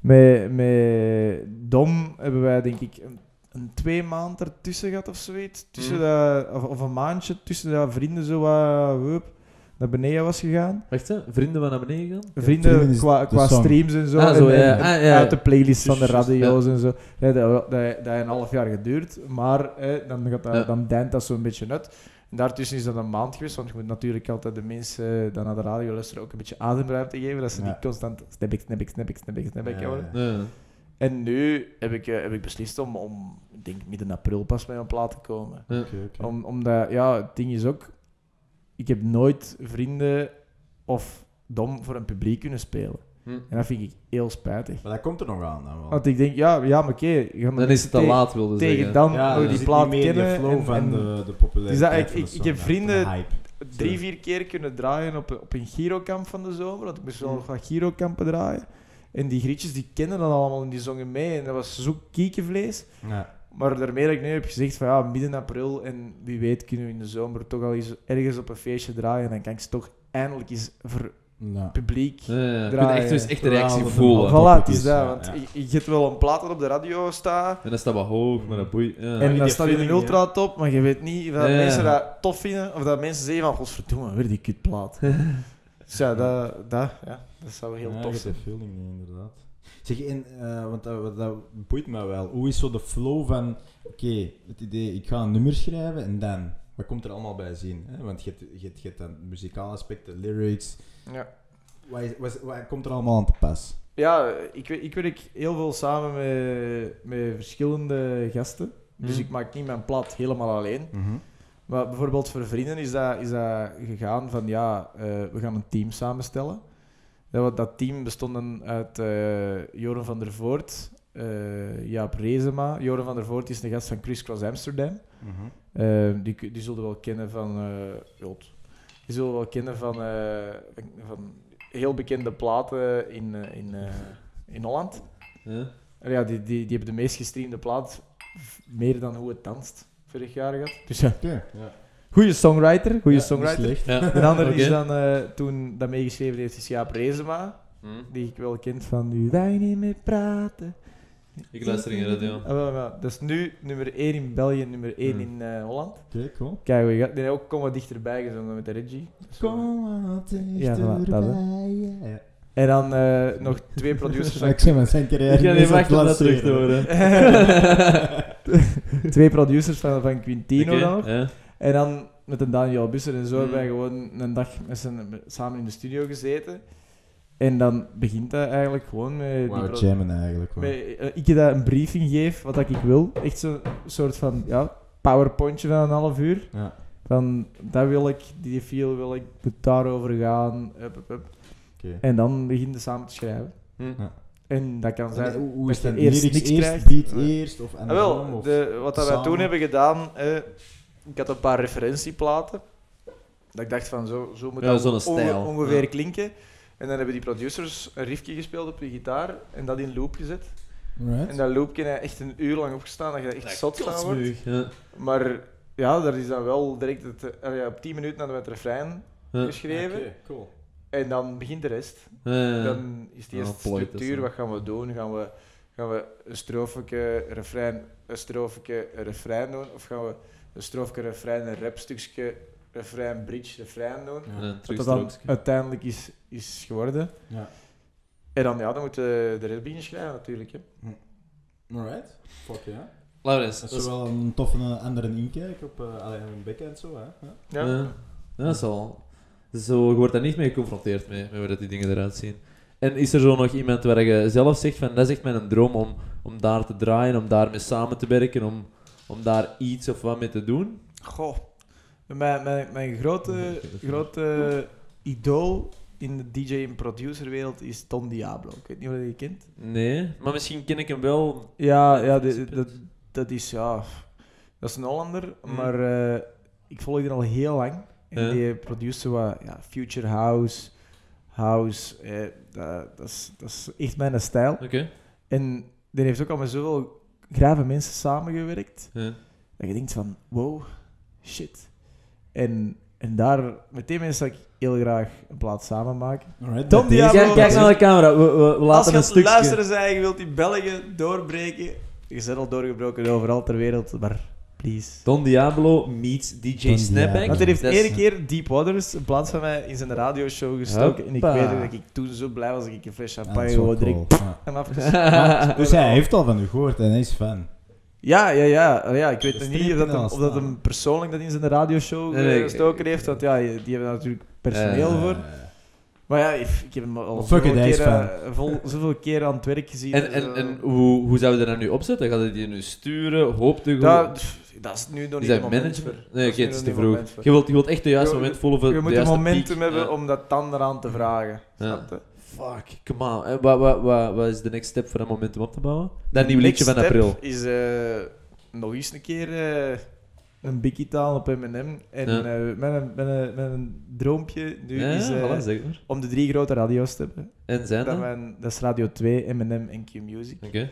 met, met Dom hebben wij denk ik een, een twee maand ertussen gehad of zoiets. Tussen Mm. dat, of, of een maandje tussen dat vrienden zo wat hup, naar beneden was gegaan. Wacht, hè? vrienden van naar beneden gaan? Vrienden qua, qua streams en zo. Ah, en, zo, en- ja. en Ah, ja. Uit de playlist van de radio's en zo. Ja, dat, dat, dat heeft een half jaar geduurd, maar hè, dan, gaat dat, Ja. dan deint dat zo'n beetje uit. En daartussen is dat een maand geweest, want je moet natuurlijk altijd de mensen die naar de radio luisteren ook een beetje ademruimte geven, dat ze Ja. niet constant snap ik, snap ik, snap ik, snap ik, snap ik. En nu heb ik, eh, heb ik beslist om, om, ik denk midden april pas met een plaat te komen. Ja. Om, omdat, ja, het ding is ook, ik heb nooit vrienden of dom voor een publiek kunnen spelen. Hm. En dat vind ik heel spijtig. Maar dat komt er nog aan dan wel. Want ik denk, ja, ja maar oké. Dan is het te laat, wilde Tegen zeggen. dan ja, die plaat kennen. de flow en, van en- de, de populariteit Dus dat- ik- ik- heb vrienden- drie, vier keer kunnen draaien op, een- op een Girokamp van de zomer. Want ik moest wel nog wat Girokampen draaien. En die grietjes die kennen dat allemaal en die zongen mee. En dat was zo kiekenvlees. Ja. Maar daarmee dat ik nu heb gezegd van ja, midden april en wie weet kunnen we in de zomer toch al eens ergens op een feestje draaien. En dan kan ik ze toch eindelijk eens voor Ja. publiek Ja, ja. Je kunt draaien. echt, dus echt de reactie voelen. een Voilà, het is, dat. Want ja. je, je hebt wel een plaat dat op de radio staat. En dat staat wat hoog, maar dat boeit. Ja. En die dan staat je een feeling, ultra top, maar je weet niet of dat Ja, ja. mensen dat tof vinden. Of dat mensen zeggen van, godverdomme, weer die kutplaat. dus ja, dat, dat, ja, dat zou heel Ja, tof zijn. feeling inderdaad. Zeg, en, eh, want dat, dat boeit me wel. Hoe is zo de flow van, oké, het idee, ik ga een nummer schrijven en dan, wat komt er allemaal bij zien? Hè? Want je hebt, je, hebt, je hebt dan muzikale aspecten, lyrics, Ja. wat, is- wat, komt er allemaal aan te pas? Ja, ik, ik werk heel veel samen met, met verschillende gasten. Dus Mhm. ik maak niet mijn plat helemaal alleen. Maar bijvoorbeeld voor vrienden is dat, is dat gegaan van ja, eh, we gaan een team samenstellen. Dat, dat team bestond uit eh Joren van der Voort, eh, Jaap Rezema. Joren van der Voort is de gast van Chris Cross Amsterdam. Eh, die, die zullen wel kennen van. eh. Die zullen wel kennen van, eh, van heel bekende platen in, in, eh, in Holland. Ja. En ja, die, die, die hebben de meest gestreamde plaat, meer dan hoe het danst, vorig jaar gehad. Dus ja, Oké, ja. goede songwriter, goede Ja, songwriter. slecht. Ja. De andere Oké. is dan, eh, toen dat meegeschreven heeft, is Jaap Rezema, Hm. die ik wel kent van Nu wij niet meer praten. Ik luister in de radio. Ah, wel, wel. Dat is nu nummer 1 in België, nummer 1 Hmm. in eh, Holland. Oké, cool. Kijk, we gaat, die heeft ook Kom wat dichterbij gezongen met de Reggie. Kom wat Ja, voilà, dat, En dan eh, nog twee producers van Ik zeg maar, zijn carrière Ik ga niet wachten om dat terug te horen. twee producers van, van Quintino nog. ja. En dan met een Daniel Busser en zo Mm. hebben wij gewoon een dag met z'n, met- samen in de studio gezeten. En dan begint dat eigenlijk gewoon met... pro- jammen eigenlijk. hoor. met eh, ik je dat een briefing geef, wat dat ik wil. Echt zo'n soort van ja, powerpointje van een half uur. Ja, Van, dat wil ik, die feel wil ik, moet daarover gaan. Up, up, up. En dan begin je samen te schrijven. Hm. Ja. En dat kan zijn... En Hoe hoe dat is je dat? eerst niks eerst, krijgt. beat Ja. eerst of Ah, andersom? wel, of- de, wat dat wij toen hebben gedaan, eh, ik had een paar referentieplaten. Dat ik dacht van, zo, zo moet Ja, dat onge- ongeveer Ja. klinken. En dan hebben die producers een riffje gespeeld op de gitaar en dat in loop gezet. Alright. En dat loopje heeft echt een uur lang opgestaan, dat je echt zot van wordt. Ja. Maar ja, daar is dan wel direct het, eh, ja, op 10 minuten hadden we het refrein Ja. geschreven. Oké, cool. En dan begint de rest. Ja. Dan is de Ja, eerste structuur, wat gaan we doen? Gaan we, gaan we een strofeke, refrein, een strofeke, refrein doen? Of gaan we een strofeke, refrein, een rapstukje, refrein, bridge, refrein doen? Ja. Wat dat dan uiteindelijk is, is geworden. Ja. En dan, ja, dan moet je de rest beginnen schrijven natuurlijk. Hè. Alright. Fuck ja. Laurens, Dat is wel een toffe eh, andere inkijk op uh, een bek en zo. Hè. Ja. Ja. Ja, ja, dat is wel. Zo, je wordt daar niet mee geconfronteerd mee, met hoe dat die dingen eruit zien. En is er zo nog iemand waar je zelf zegt van dat is echt mijn droom om, om daar te draaien, om daarmee samen te werken, om, om daar iets of wat mee te doen? Goh, mijn, mijn, mijn grote, grote idool in de DJ- en producerwereld is Tom Diablo. Ik weet niet of je die kent. Nee, maar misschien ken ik hem wel. Ja, ja Dat dat is ja. Dat is een Hollander, Mm. maar eh, ik volg die al heel lang. En Ja. die producer wat ja, Future House, House, eh, dat, dat, is, dat is echt mijn stijl. Oké. En die heeft ook al met zoveel grave mensen samengewerkt. Ja. Dat je denkt van, wow, shit. En, en daar, met die mensen zou ik heel graag een plaat samen maken. Alright, Tom Diablo. Kijk, kijk naar de camera, we, we, we Als laten je een luisteren en je wilt die België doorbreken, je bent al doorgebroken overal ter wereld, maar please. Don Diablo meets DJ Don Snapback. Want hij heeft één keer Deep Waters in plaats van mij in zijn radioshow gestoken. En ik weet dat ik toen zo blij was dat ik een fles champagne gewoon drink. En Dus hij heeft al van u gehoord en hij is fan. Ja, ja, ja. ja ik weet nog niet of dat, hem, of dat hem persoonlijk dat in zijn radioshow eh, gestoken heeft. Want ja, die hebben daar natuurlijk personeel Eh, voor. Maar ja, ik, ik heb hem al zoveel keer, eh, vol, zoveel keer aan het werk gezien. En, en, zo. en hoe, hoe zou je dat nu opzetten? Gaat hij die nu sturen? Hoopt je dat, pff, dat is nu nog niet het moment voor. Nee, oké, het is te vroeg. Je wilt, je wilt echt de juiste moment voor Je moet een juiste momentum hebben om dat dan eraan te vragen. Ja. Snap je? Fuck, come on. Eh, Wat, wat, wat, wat is de next step voor dat momentum op te bouwen? Dat nieuwe liedje Next van step april. is eh, nog eens een keer eh, een bikkie taal op M&M. En Ja. met, een, met, een, met een droompje nu Ja, is voilà, om de drie grote radio's te hebben. En zijn Dat, mijn, dat is Radio 2, M&M en Q-Music. Oké.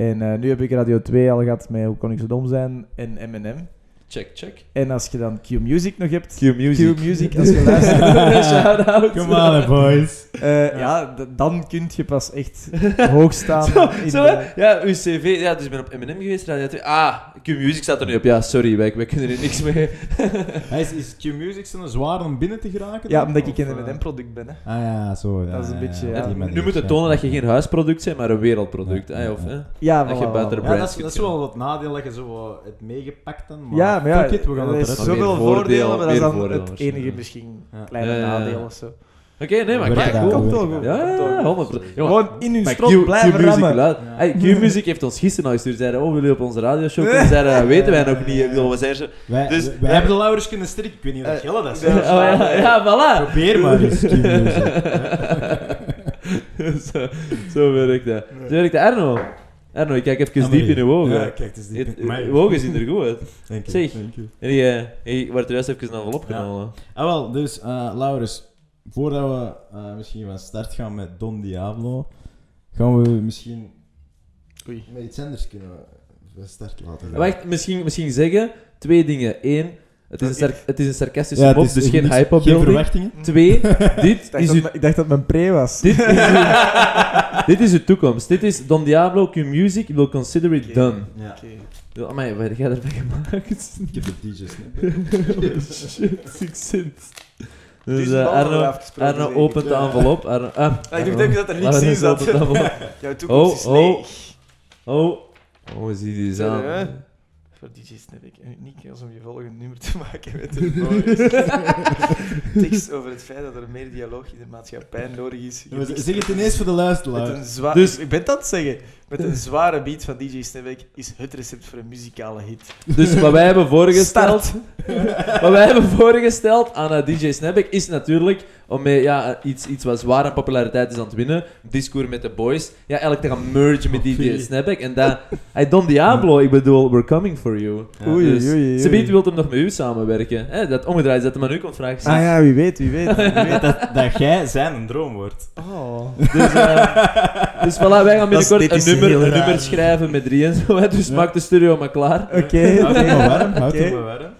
En eh, nu heb ik Radio 2 al gehad met Hoe kon ik zo dom zijn en M&M. Check, check. En als je dan Q-Music nog hebt... Q-music. Q-Music, als je luistert... Shout-out. Come on, boys. eh, ja, d- dan kun je pas echt hoog staan. Zo, in zo, de-? Ja, uw cv. Ja, dus ik ben op M&M geweest, Radio 2. Ah, Q-music staat er nu op. Ja, sorry, wij, wij kunnen er niks mee. Hij is, is Q-Music zo zwaar om binnen te geraken? Ja, dan? omdat ik Of, een eh, M&M-product ben. Hè. Ah ja, zo. Ja, Dat is een ja, beetje, ja, nu manier, moet je ja. tonen dat je geen huisproduct bent, maar een wereldproduct. Ja, of, hè? Ja, Dat je buiten de dat is, wel wat nadeel dat je zo het meegepakt. Maar Ja, maar ja, fuck it, we gaan er het is zoveel voordelen, voordelen, maar dat is dan voordelen het enige misschien kleine nadeel of zo. Oké, nee, maar kijk, het goed. aan, Komt werk toch het goed. Ja, ja, ja, 100 Jongen, Gewoon in strot Q- blijven Q-music rammen. luid. Ja. Hey, Q-music heeft ons gisteren al gestuurd. Zeiden, oh, willen jullie op onze radioshow komen? Zeiden, dat weten wij nog niet. Ik bedoel, we zijn zo... Wij, Dus- wij, wij hebben de Laurens kunnen strikken. Ik weet niet of Eh, dat ja. zegt. Oh, ja, ja, voilà. Probeer maar eens Q-Music. zo, zo werkt dat. Zo werkt dat. Arno. Arno, ik kijk even Ah, diep in uw ogen. Ja, kijk, het is diep Uw ogen zien er goed uit. Dank je, Zeg. dank je. En je, je wordt er juist even een envelop genomen. Ah, wel, dus uh, Laurens, voordat we eh, misschien van start gaan met Don Diablo, gaan we misschien Oei. met iets anders kunnen van start laten gaan. Wacht, misschien, misschien zeggen twee dingen. Eén, het is een, sar- het is een sarcastische het mop, is dus geen niks- hype Geen verwachtingen. Twee, dit Ik dacht, is dat, uw, mijn- ik dacht dat mijn pre was. dit is uw, dit is uw toekomst. Dit is Don Diablo, Q-Music, will consider it Oké. done. Ja. Oké. Amai, wat heb jij ervan gemaakt? Ik heb de DJ's niet. Shit, succes. Dus Duizend eh, ballen Arno, Arno opent de envelop. Arno, ah, Ah, ik Arno. dacht even dat er niks in zat. Jouw toekomst is Oh, leeg. oh. Oh, oh, zie die eens aan. Voor DJ's heb ik uniek als om je volgende nummer te maken met een mooie tekst over het feit dat er meer dialoog in de maatschappij nodig is. Zeg het ineens voor de luisteraar. Dus- ik ben het zeggen. Met een zware beat van DJ Snapback is het recept voor een muzikale hit. Dus wat wij hebben voorgesteld, wat wij hebben voorgesteld aan eh, DJ Snapback is natuurlijk om met ja, iets, iets wat zwaar aan populariteit is aan het winnen, Discours met de boys, ja, eigenlijk te gaan mergen met DJ. Snapback. En dat, hey, Don Diablo, ik bedoel, we're coming for you. Ja. Oei, Dus, oei, oei. Wil hem nog met u samenwerken. Hè, dat omgedraaid zetten, maar nu komt vraag Ah ja, wie weet, wie weet. Wie weet. dat, dat jij zijn een droom wordt. Oh. Dus, eh, dus voilà, wij gaan Dat binnenkort een nummer, een schrijven met drie en zo. Hè, dus Ja. maak de studio maar klaar. Oké, Houd oké. het maar warm, houd het maar warm.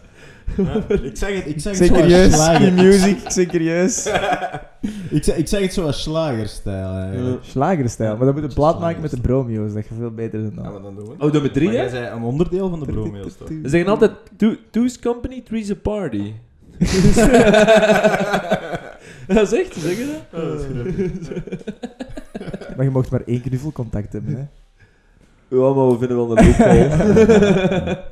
Ja, ik zeg het, ik zeg het Zeker zo als music, juist. Ik zeg, ik zeg het zo als slagerstijl eigenlijk. Slagerstijl, maar dan moet je een plaat maken met de bromo's, dat je veel beter dan Ja, maar dan doen we het. Oh, doen we drie, Maar hè? jij zei een onderdeel van de bromeels toch? Ze zeggen altijd, two, two's company, three's a party. dat is echt, ze zeggen dat? Maar je mocht maar één knuffelcontact hebben, hè. Ja, maar we vinden wel een loophole.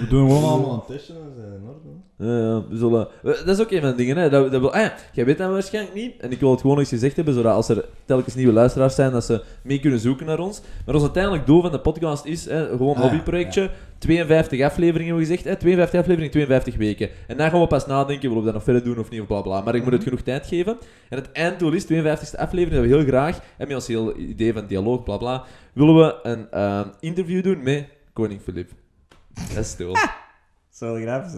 We doen gewoon allemaal een testje en zijn in orde. ja, ja, we zullen... Dat is ook een van de dingen, hè. Dat, dat wil... Ah ja, jij weet dat waarschijnlijk niet. En ik wil het gewoon eens gezegd hebben, zodat als er telkens nieuwe luisteraars zijn, dat ze mee kunnen zoeken naar ons. Maar ons uiteindelijk doel van de podcast is, hè, gewoon een Ah, hobbyprojectje. 52 afleveringen hebben we gezegd, hè. 52 afleveringen, 52 weken. En dan gaan we pas nadenken, willen we dat nog verder doen of niet, of bla bla. Maar ik moet het genoeg tijd geven. En het einddoel is, 52e aflevering, dat we heel graag, en met ons heel idee van dialoog, bla bla, willen we een eh, interview doen met koning Filip. Dat is stil. Zo graaf is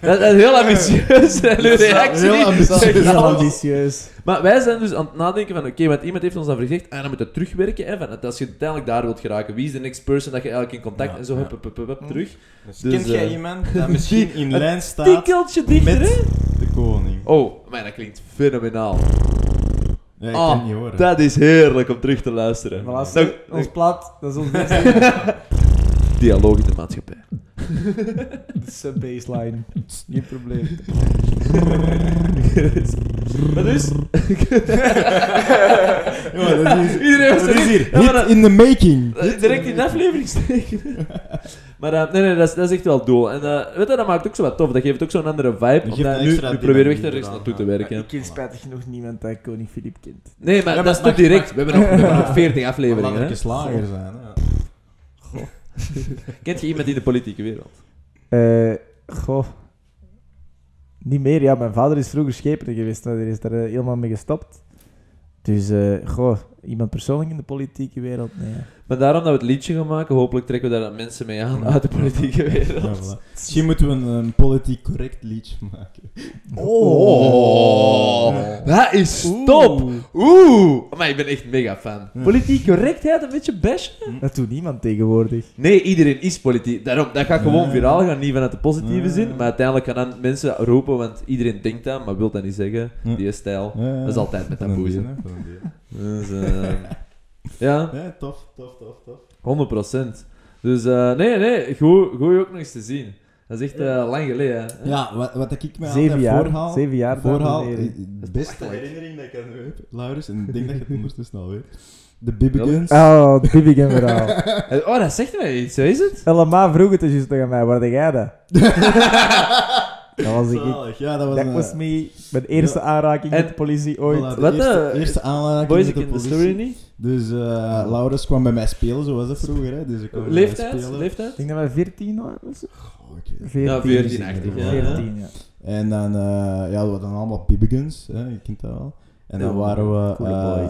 Dat, dat is heel ambitieus, hè, uw reactie. heel ambitieus. Heel ambitieus. Maar wij zijn dus aan het nadenken van, oké, want iemand heeft ons dan gezegd, ah, dan moet je terugwerken, hè, van, dat je uiteindelijk daar wilt geraken, wie is de next person dat je eigenlijk in contact, Ja, en zo, ja. hup, hup, hup, hup, hup, terug. Dus, Dus, kent jij eh, iemand dat misschien in een lijn staat Tikkeltje dichter, met hè? de koning? Oh, man, dat klinkt fenomenaal. Ja, ik Ah, kan het niet horen. Dat is heerlijk om terug te luisteren. Zo, ons plaat, dat is ons beste. Dialoog in de maatschappij. De sub-baseline. Geen probleem. Maar dus... Ja, dat is, Iedereen was dat is er hier. Ja, maar Hit dat- in the making. Eh, Direct in de aflevering steken. maar eh, nee, nee, dat is, dat is echt wel doel. En eh, weet je, dat maakt ook zo wat tof. Dat geeft ook zo'n andere vibe. geeft Omdat een nu, extra nu proberen we echt dynamiek ergens eraan, naartoe te ja. werken. Ik ken spijtig genoeg niemand dat koning Filip kent. Nee, maar Ja, dat is maar toch direct. mag- We hebben nog, we hebben nog 40 Laat afleveringen. Hè? slager zijn. Hè. Kent je iemand in de politieke wereld? Eh, goh. Niet meer, ja. Mijn vader is vroeger schepen geweest, die is daar eh, helemaal mee gestopt. Dus, eh, goh, iemand persoonlijk in de politieke wereld? Nee. Maar daarom dat we het liedje gaan maken, hopelijk trekken we daar mensen mee aan uit de politieke Ja, wereld. voilà. Misschien moeten we een, een politiek correct liedje maken. Oh, dat is top! Oeh! Maar ik ben echt mega fan. Politiek correctheid een beetje bashen? Dat doet niemand tegenwoordig. Nee, iedereen is politiek. Daarom, dat gaat gewoon viraal gaan, niet vanuit de positieve Ja. zin. Maar uiteindelijk gaan dan mensen roepen, want iedereen denkt dat, maar wil dat niet zeggen. Die stijl. Ja, Dat is altijd met dat deel. Dus, eh, ja, Ja, tof, tof, tof, tof. 100 procent. Dus eh, nee, nee, goed, goed ook nog eens te zien. Dat is echt eh, lang geleden. hè. Ja, wat, wat ik me Zeven altijd jaar. voorhaal... Zeven jaar, voorhaal heren. eh, de beste herinnering dat ik aan heb, Laurens, en ik denk dat je het ondertussen al weet. De Bibbigans. Oh, het Bibigan verhaal. Eh, Oh, dat zegt mij iets, zo is het? Helemaal vroeg het dus juist aan mij. Waar jij dat? dat was ik. Zalig, ja, dat was Dat een... was me. Mijn eerste aanraking En- met de politie ooit. Voilà, de Wat, eerste, eh, eerste aanraking Boys, met ik de ken de politie. story niet. Dus eh Laurens kwam bij mij spelen, zo was het vroeger. Hè. Dus ik kwam bij mij Leeftijd? spelen. Leeftijd? Ik denk dat wij 14 waren. of zo. Goh, het. 14. Ja, 14-achtig, ja. 14, ja. En dan, eh, ja, we hadden allemaal Bibbigans, hè, je kent dat wel. En dan Ja, waren we eh,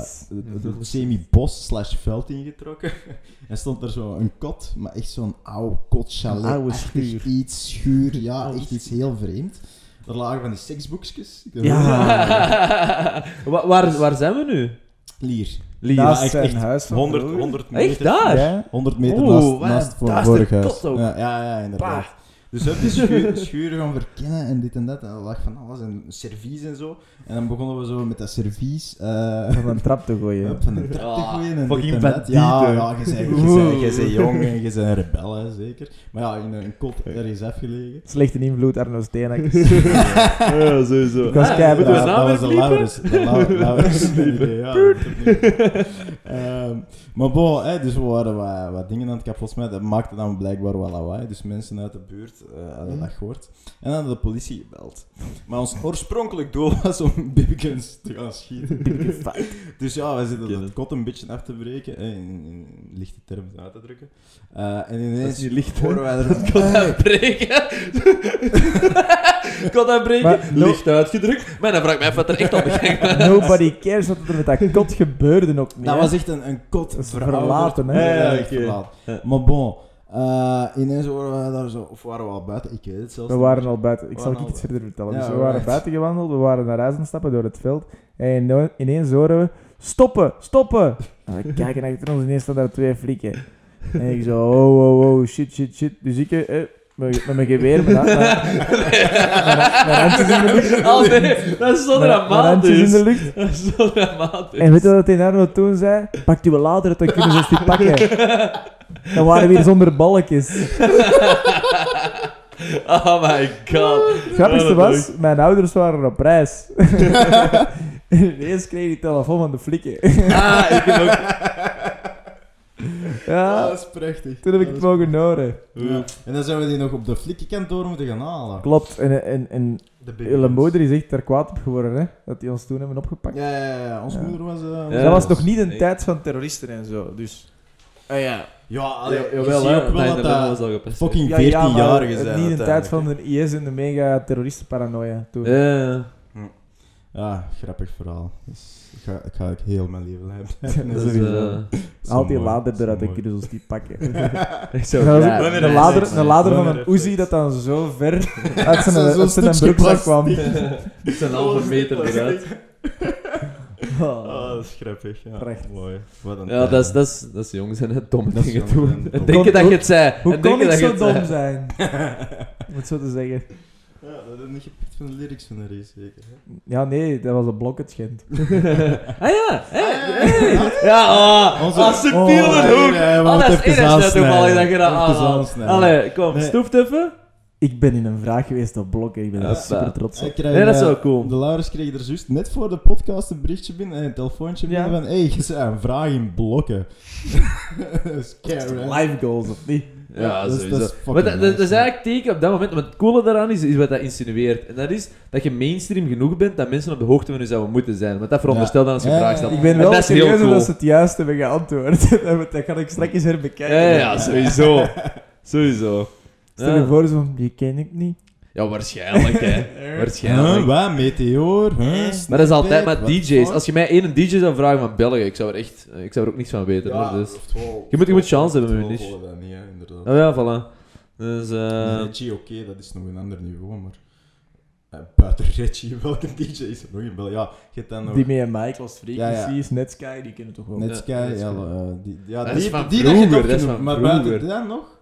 het semi-bos slash veld ingetrokken. en stond er zo een kot, maar echt zo'n oude kot chalet. Schuur. Iets schuur, ja, Oude echt iets heel vreemd. Er lagen van die seksboekjes. Ja. Wa- waar, waar zijn we nu? Lier. Lier. Naast echt- zijn echt huis van 100, vroeger. 100 meter. Echt daar? Ja. 100 meter naast, naast voor vorig huis. Ja, ja, ja, inderdaad. Bah. Dus we hebben die schuur, schuur gaan verkennen en dit en dat. En er lag van alles en servies en zo. En dan begonnen we zo met dat servies eh, Van een trap te gooien. op van de trap te Ah, gooien. En fucking dit en dat. bandieten. Ja, ja, je bent, jong en je bent een rebel, hè, zeker. Maar ja, in een kot ergens afgelegen. Slechte invloed, Arno Steenak. Ja, sowieso. Ik was Ah, keihard naam dat was de? Laurens. De ja. Ehm, maar bon, hè, dus we waren wat, wat dingen aan het kapot Dat maakte dan blijkbaar wel lawaai. Dus mensen uit de buurt eh, hadden dat gehoord. En dan de politie gebeld. Maar ons oorspronkelijk doel was om babyguns te gaan schieten. dus ja, wij zitten dat het. kot een beetje af te breken. In, in lichte termen uit te drukken. Eh, en Dat ineens licht, horen wij er... Ik kon dat breken. Ik kon dat breken. Maar no- Licht uitgedrukt. Maar dan vraag ik me af wat er echt op ging. Nobody cares wat er met dat kot gebeurde ook niet. Dat was echt een, een kot Dat verouderd. verlaten, hè? Ja, verlaten. Maar bon, eh, ineens horen we daar zo, of waren we al buiten? Ik weet het zelfs We niet waren al buiten. Ik We zal ik iets verder vertellen. Ja, dus we waren right. buiten gewandeld, we waren naar huis aan stappen door het veld. En ineens horen we: stoppen, stoppen! En we kijken achter ons, ineens staan daar twee flikken. En ik zo: oh, oh, oh, shit, shit, shit. Dus ik, eh, met met mijn geweer, mijn, hand- mijn, handjes in de lucht. Oh nee, dat is zo in dramatisch. de lucht. Dat is zo dramatisch. En weet je wat hij Arno toen zei? Pak die later, dan kunnen ze die pakken. Dan waren we weer zonder balkjes. Oh my god. Het grappigste was, mijn ouders waren op reis. en ineens kreeg ik die telefoon van de flikken. Ah, ik heb ook... Ja, dat is prachtig. toen heb ik het mogen horen. Ja. En dan zijn we die nog op de flikkenkantoor moeten gaan halen. Klopt, en, en, en De hele moeder is echt daar kwaad op geworden, hè. Dat die ons toen hebben opgepakt. Ja, ja, ja, Ja. moeder was... eh, Ja, dat was nog niet een nee. tijd van terroristen en zo, dus... Ah ja. Ja, allee, Ja, je jawel, ziet hè. ook wel Nee, dat dat al gepasseerd. fucking Ja, ja, maar 14-jarigen het zijn niet een tijd van de IS en de mega terroristenparanoia toen. Ja, ja. Ja, grappig verhaal. Dus ik ga, ik ga ook heel mijn leven hebben. Dat is, sowieso. eh, Haal die lader eruit, dan kunnen ze ons die pakken. zo nee, lader, een lader van een Uzi dat dan zo ver uit zijn, uit zijn broekzak kwam. Het is een halve meter eruit. Ah, dat is grappig. Ja. Prachtig. Mooi. Wat een Ja, dat is, dat is, dat is jong zijn, hè. Domme Dat dingen zijn, doen. dom. En denken dat je het zei. Hoe En kon denken ik dat je zo het dom zijn? Om het zo te zeggen. Ja, dat heb ik niet gepikt van de lyrics van de race, zeker. hè? Ja, nee, dat was een blok het schend. Ah ja, hé, hé. Ja, ah, Onze- ah, subtiel Oh, hoek. ja, Ah, dat is even één is net toevallig aansnijden. dat je dat Even aanhaalt. aansnijden. Allee, kom, Nee. stoeft even. Ik ben in een vraag geweest op blokken. Ik ben Hoppa. super trots Ik op. krijg, Nee, dat is eh, wel cool. De Laurens kreeg er juist net voor de podcast een berichtje binnen, een telefoontje Ja. binnen van hey, je zei een vraag in blokken. dat is scary, hè? Live goals, of niet? Ja, dat is- sowieso. dat is maar dat, is eigenlijk teken op dat moment. Maar het coole daaraan is, is wat dat insinueert. En dat is dat je mainstream genoeg bent dat mensen op de hoogte van je zouden moeten zijn. Want dat veronderstelt dan als je vraag stelt. Ik ben En wel is serieus cool. dat ze het juist hebben geantwoord. dat dat kan ik straks eens herbekijken. Ja, sowieso. sowieso. Stel je Ja. voor, zo, die ken ik niet. Ja, waarschijnlijk, hè. Waarschijnlijk. Huh, wat? Meteor? Huh? Maar dat is altijd met DJ's. Als je mij één DJ zou vragen van België, ik zou er echt... Ik zou er ook niets van weten, Ja, hoor. Dus. Je moet- je moet chance hebben met Oh ja, voilà. Dus, eh Reggie, oké, dat is nog een ander niveau, maar... eh, buiten Reggie, welke DJ is er nog in België? Ja, je hebt dan nog... Die met een mic Lost Frequencies, Ja, ja. Netsky, die kennen toch wel. Netsky, Ja, ja, Netsky. eh, die, ja, Dat die, is van die vroeger, nog dat is genoemd, van Maar vroeger. buiten dat nog?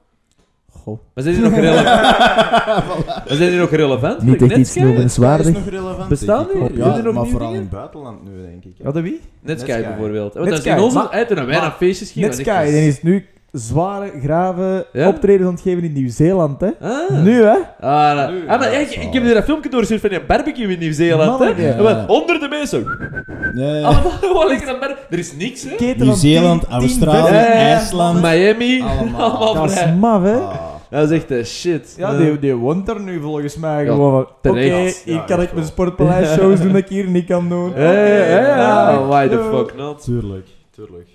Goh. Maar zijn die nog relevant? maar zijn die nog relevant? Niet echt iets Netsky? noemen. Netsky Zwaardig. is nog relevant, Bestaan die? Ja, die nog maar vooral in dingen? het buitenland nu, denk ik. Ja, dat wie? Netsky Netsky. bijvoorbeeld. Want Netsky, dat is in onze toen wij naar feestjes gingen. Netsky, die is nu zware, grave Ja? optredens aan het geven in Nieuw-Zeeland, hè. Ah. Nu, hè. Ah, Nu, ah, maar ja, ik, heb je dat filmpje doorgestuurd van die barbecue in Nieuw-Zeeland. hè? Wat, honderden mensen. Ja. Allemaal gewoon lekker aan Er is niks, hè? Nieuw-Zeeland, Australië. IJsland. Miami. Allemaal. Allemaal Dat is maf, hè. Ah. Dat is echt eh, shit. Ja, die, die woont er nu volgens mij Ja, gewoon van... Oké, terecht. hier Ja, kan ik mijn wel. sportpaleis-shows doen dat ik hier niet kan doen. Ja, ja, ja, ja. Oké, Why the fuck not? Tuurlijk, tuurlijk.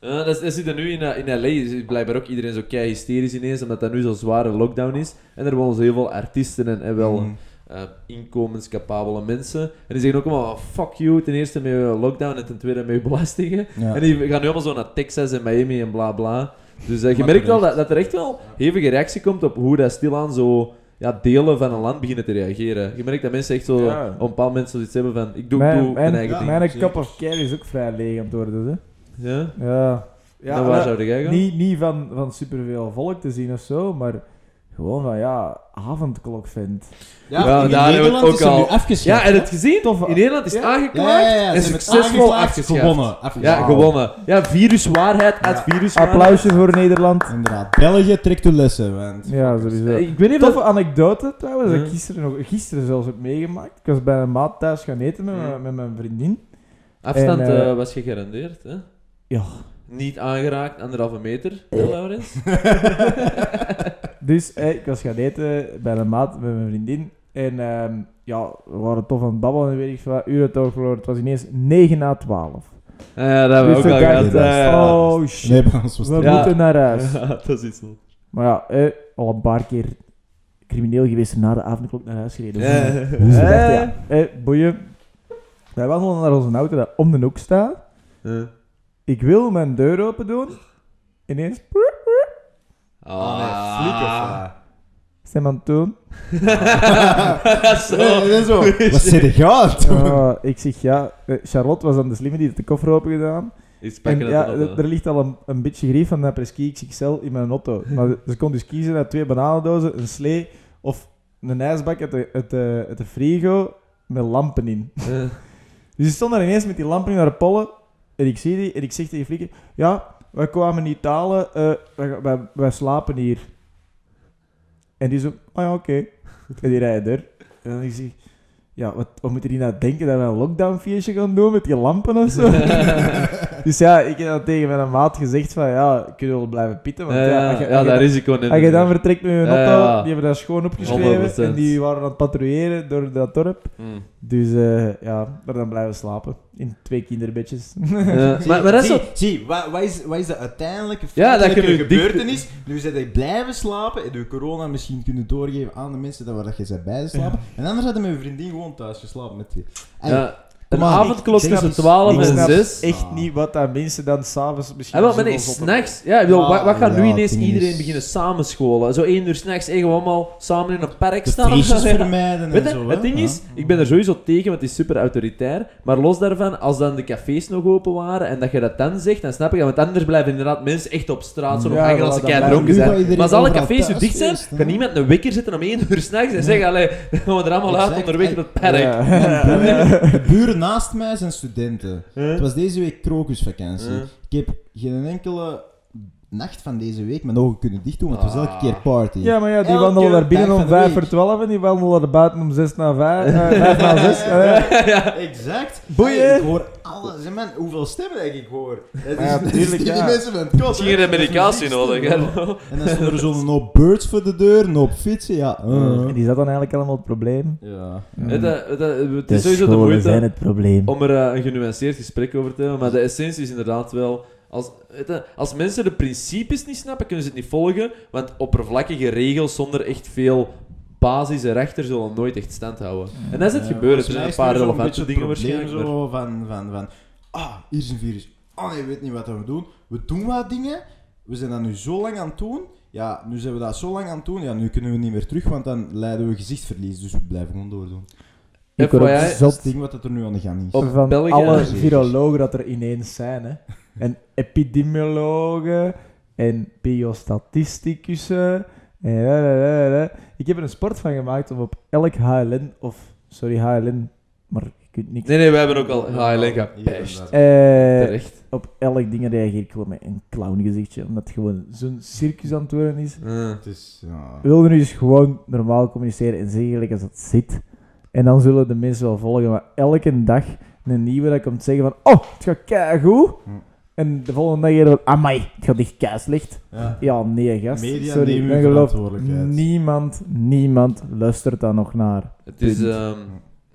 Eh, dat, dat zit er nu in, eh, in LA. Is blijkbaar ook iedereen zo kei hysterisch ineens, omdat dat nu zo'n zware lockdown is. En er wonen zo heel veel artiesten en, en wel Mm. eh, inkomenscapabele mensen. En die zeggen ook allemaal: fuck you, ten eerste met je lockdown en ten tweede met je belastingen. Ja. En die gaan nu allemaal zo naar Texas en Miami en bla bla. Dus eh, je merkt wel dat, dat er echt wel hevige reactie komt op hoe dat stilaan zo ja, delen van een land beginnen te reageren. Je merkt dat mensen echt zo Ja. op een bepaald moment zoiets hebben van: ik doe, Mijn, doe mijn, mijn, eigen ja, ding. mijn cup of care is ook vrij leeg aan het worden, hè. Ja? Ja. ja waar maar zou jij gaan? niet, niet van, van superveel volk te zien of zo, maar gewoon van, ja, avondklok vindt. Ja, Ja, in daar hebben we Nederland het ook is er nu al. afgeschaft. Ja, en het gezien? Tof. In Nederland is het Ja. aangeklaagd Ja, ja, ja, en succesvol. Gewonnen. Ja, gewonnen. Ja, viruswaarheid uit viruswaarheid. Applausje voor Nederland. Inderdaad. België trekt de lessen, want... Ja, sowieso. Eh, Ik weet niet of Toffe anekdote trouwens, dat ik gisteren, nog, gisteren zelfs heb meegemaakt. Ik was bij een maat thuis gaan eten met, met mijn vriendin. afstand En, eh, eh, was gegarandeerd. Hè? Ja. Niet aangeraakt, anderhalve meter, hè, Laurens. Dus eh, ik was gaan eten bij een maat met mijn vriendin. En ehm, ja, we waren tof aan het babbelen en weet ik veel wat. Uren toch verloren. Het was ineens 9 na 12. Ja, dat hebben we Dus ook we al gehad. dachten, ja, ja. oh shit, Nee, bij ons was we het... Ja. moeten naar huis. Ja, dat is iets zo. Maar ja, eh, al een paar keer crimineel geweest na de avondklok naar huis gereden. Dus Eh. dachten, ja, eh, boeien. Wij wandelen naar onze auto dat om de hoek staat. Ja. Ik wil mijn deur open doen. Ineens, Ah, nee, flik of wat? zijn we aan het doen. Zo. Nee, dat is zo. Wat zit er gaat? Ah, ik zeg ja, eh, Charlotte was dan de slimme die de koffer open gedaan. En ja, er ligt al een, een beetje grief van de Presky XXL in mijn auto. Maar ze kon dus kiezen uit twee bananendozen, een slee of een ijsbak uit de, uit de, uit de frigo met lampen in. Ja. Dus die stond daar ineens met die lampen in haar pollen. En ik zie die en ik zeg tegen Flikker, ja, wij kwamen niet halen, eh, wij, wij, wij slapen hier. En die zo, oh ja, oké. En die rijden er. En dan zeg ik, ja, wat, wat moeten die nou denken dat we een lockdownfeestje gaan doen met die lampen of zo? dus ja, ik heb dan tegen mijn maat gezegd van, ja, kunnen we wel blijven pitten? Want Ja, ja, als je- je dat dan- risico neemt. als je dan vertrekt met je auto, Ja, ja. die hebben dat schoon opgeschreven 100%. en die waren aan het patrouilleren door dat dorp. Mm. Dus eh, ja, daar dan blijven slapen. In twee kinderbedjes. Ja, maar, maar dat is zo... zie, zie wat, wat, is, wat is de uiteindelijke Ja, dat je nu gebeurtenis? Nu zijn je blijven slapen en de corona misschien kunnen doorgeven aan de mensen dat waar dat je bent bij slapen. En anders hadden mijn vriendin gewoon thuis geslapen met die. Ey, Ja, een Kom aan, avondklok ik- tussen snap- 12 ik en snap 6. echt niet wat dat mensen dan s'avonds misschien... Ja, maar nee, s'nachts. Ja, ik bedoel, Ja, wat, wat gaat nu ineens iedereen beginnen samenscholen? Zo één uur s'nachts, gewoon allemaal samen in een park de staan. feestjes vermijden en zo. het ding Ja. is, ik ben er sowieso tegen, want het is super autoritair. Maar los daarvan, als dan de cafés nog open waren en dat je dat dan zegt, dan snap ik dat. Want anders blijven inderdaad mensen echt op straat zo nog Ja, hangen als ze voilà, dan kei blijven- dronken zijn. Maar als alle cafés zo dicht zijn, kan niemand een wekker zetten om één uur s'nachts en zeggen, allee, dan gaan we er allemaal uit onderweg naar het park. De buren naast mij zijn studenten. Huh? Het was deze week krokusvakantie. Huh? Ik heb geen enkele nacht van deze week mijn ogen kunnen dicht doen, want het was elke Ah. keer party. Ja, maar ja, die Elke wandelen daar binnen dag om van de 5 week. voor 12 en die wandelen er buiten om 6 na 5. eh 5 na 6. ja. Exact. Boeien. Ik hoor alles. En man, hoeveel stemmen dat ik hoor. Dat is, Ja, dat is tuurlijk, die ja. mensen van het kot. Misschien hè. geen Dat is medicatie nodig, hè. En dan stonden er zo'n hoop birds voor de deur, een hoop fietsen, ja. uh. En die zat dan eigenlijk allemaal het probleem. Ja. Het, eh, het, eh, het is sowieso de moeite het probleem. om er eh, een genuanceerd gesprek over te hebben. Maar de essentie is inderdaad wel... Als, weet je, als mensen de principes niet snappen, kunnen ze het niet volgen. Want oppervlakkige regels zonder echt veel basisrechter zullen nooit echt stand houden. En dat is het Ja, gebeuren. Er zijn een paar relevante dingen waarschijnlijk. maar- Zo van, van, van, ah, hier is een virus. Ah nee, we weten niet wat we doen. We doen wat dingen. We zijn dat nu zo lang aan het doen. Ja, nu zijn we dat zo lang aan het doen. Ja, nu kunnen we niet meer terug, want dan leiden we gezichtsverlies. Dus we blijven gewoon doordoen. Ik FYI, Dat is zot het ding wat het er nu aan de gang is. Op van België alle en virologen dat er ineens zijn. Hè. En epidemiologen en biostatisticussen. En la, la, la, la. Ik heb er een sport van gemaakt om op elk HLN, of sorry HLN, maar je kunt niks. Nee, nee, we hebben ook al HLN inderdaad. Eh, Terecht. op elk ding reageer ik gewoon met een clown gezichtje, omdat het gewoon zo'n circus aan het worden is. Ah. Het is, ja... We wilden nu eens gewoon normaal communiceren en zeggen gelijk als het zit. En dan zullen de mensen wel volgen. Maar elke dag een nieuwe dat komt zeggen van... Oh, het gaat keigoed. Hm. En de volgende dag eerder. Amai, het gaat echt kei slecht. ja. Ja, nee gast. Media Sorry, nemen ik uw geloof verantwoordelijkheid. niemand, niemand luistert daar nog naar. Het is... Punt.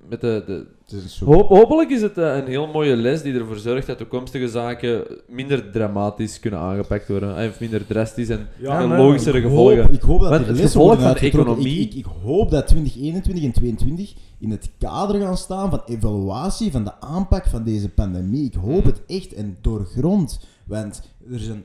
Met de, is een hopelijk is het eh, een heel mooie les die ervoor zorgt dat toekomstige zaken minder dramatisch kunnen aangepakt worden. eh, Of minder drastisch en Ja, logischere ik gevolgen. Hoop, ik hoop dat Want die het lessen gevolg worden van de economie- Ik, ik, ik hoop dat 2021 en 2022 in het kader gaan staan van evaluatie van de aanpak van deze pandemie. Ik hoop Mm. het echt en doorgrond. Want er zijn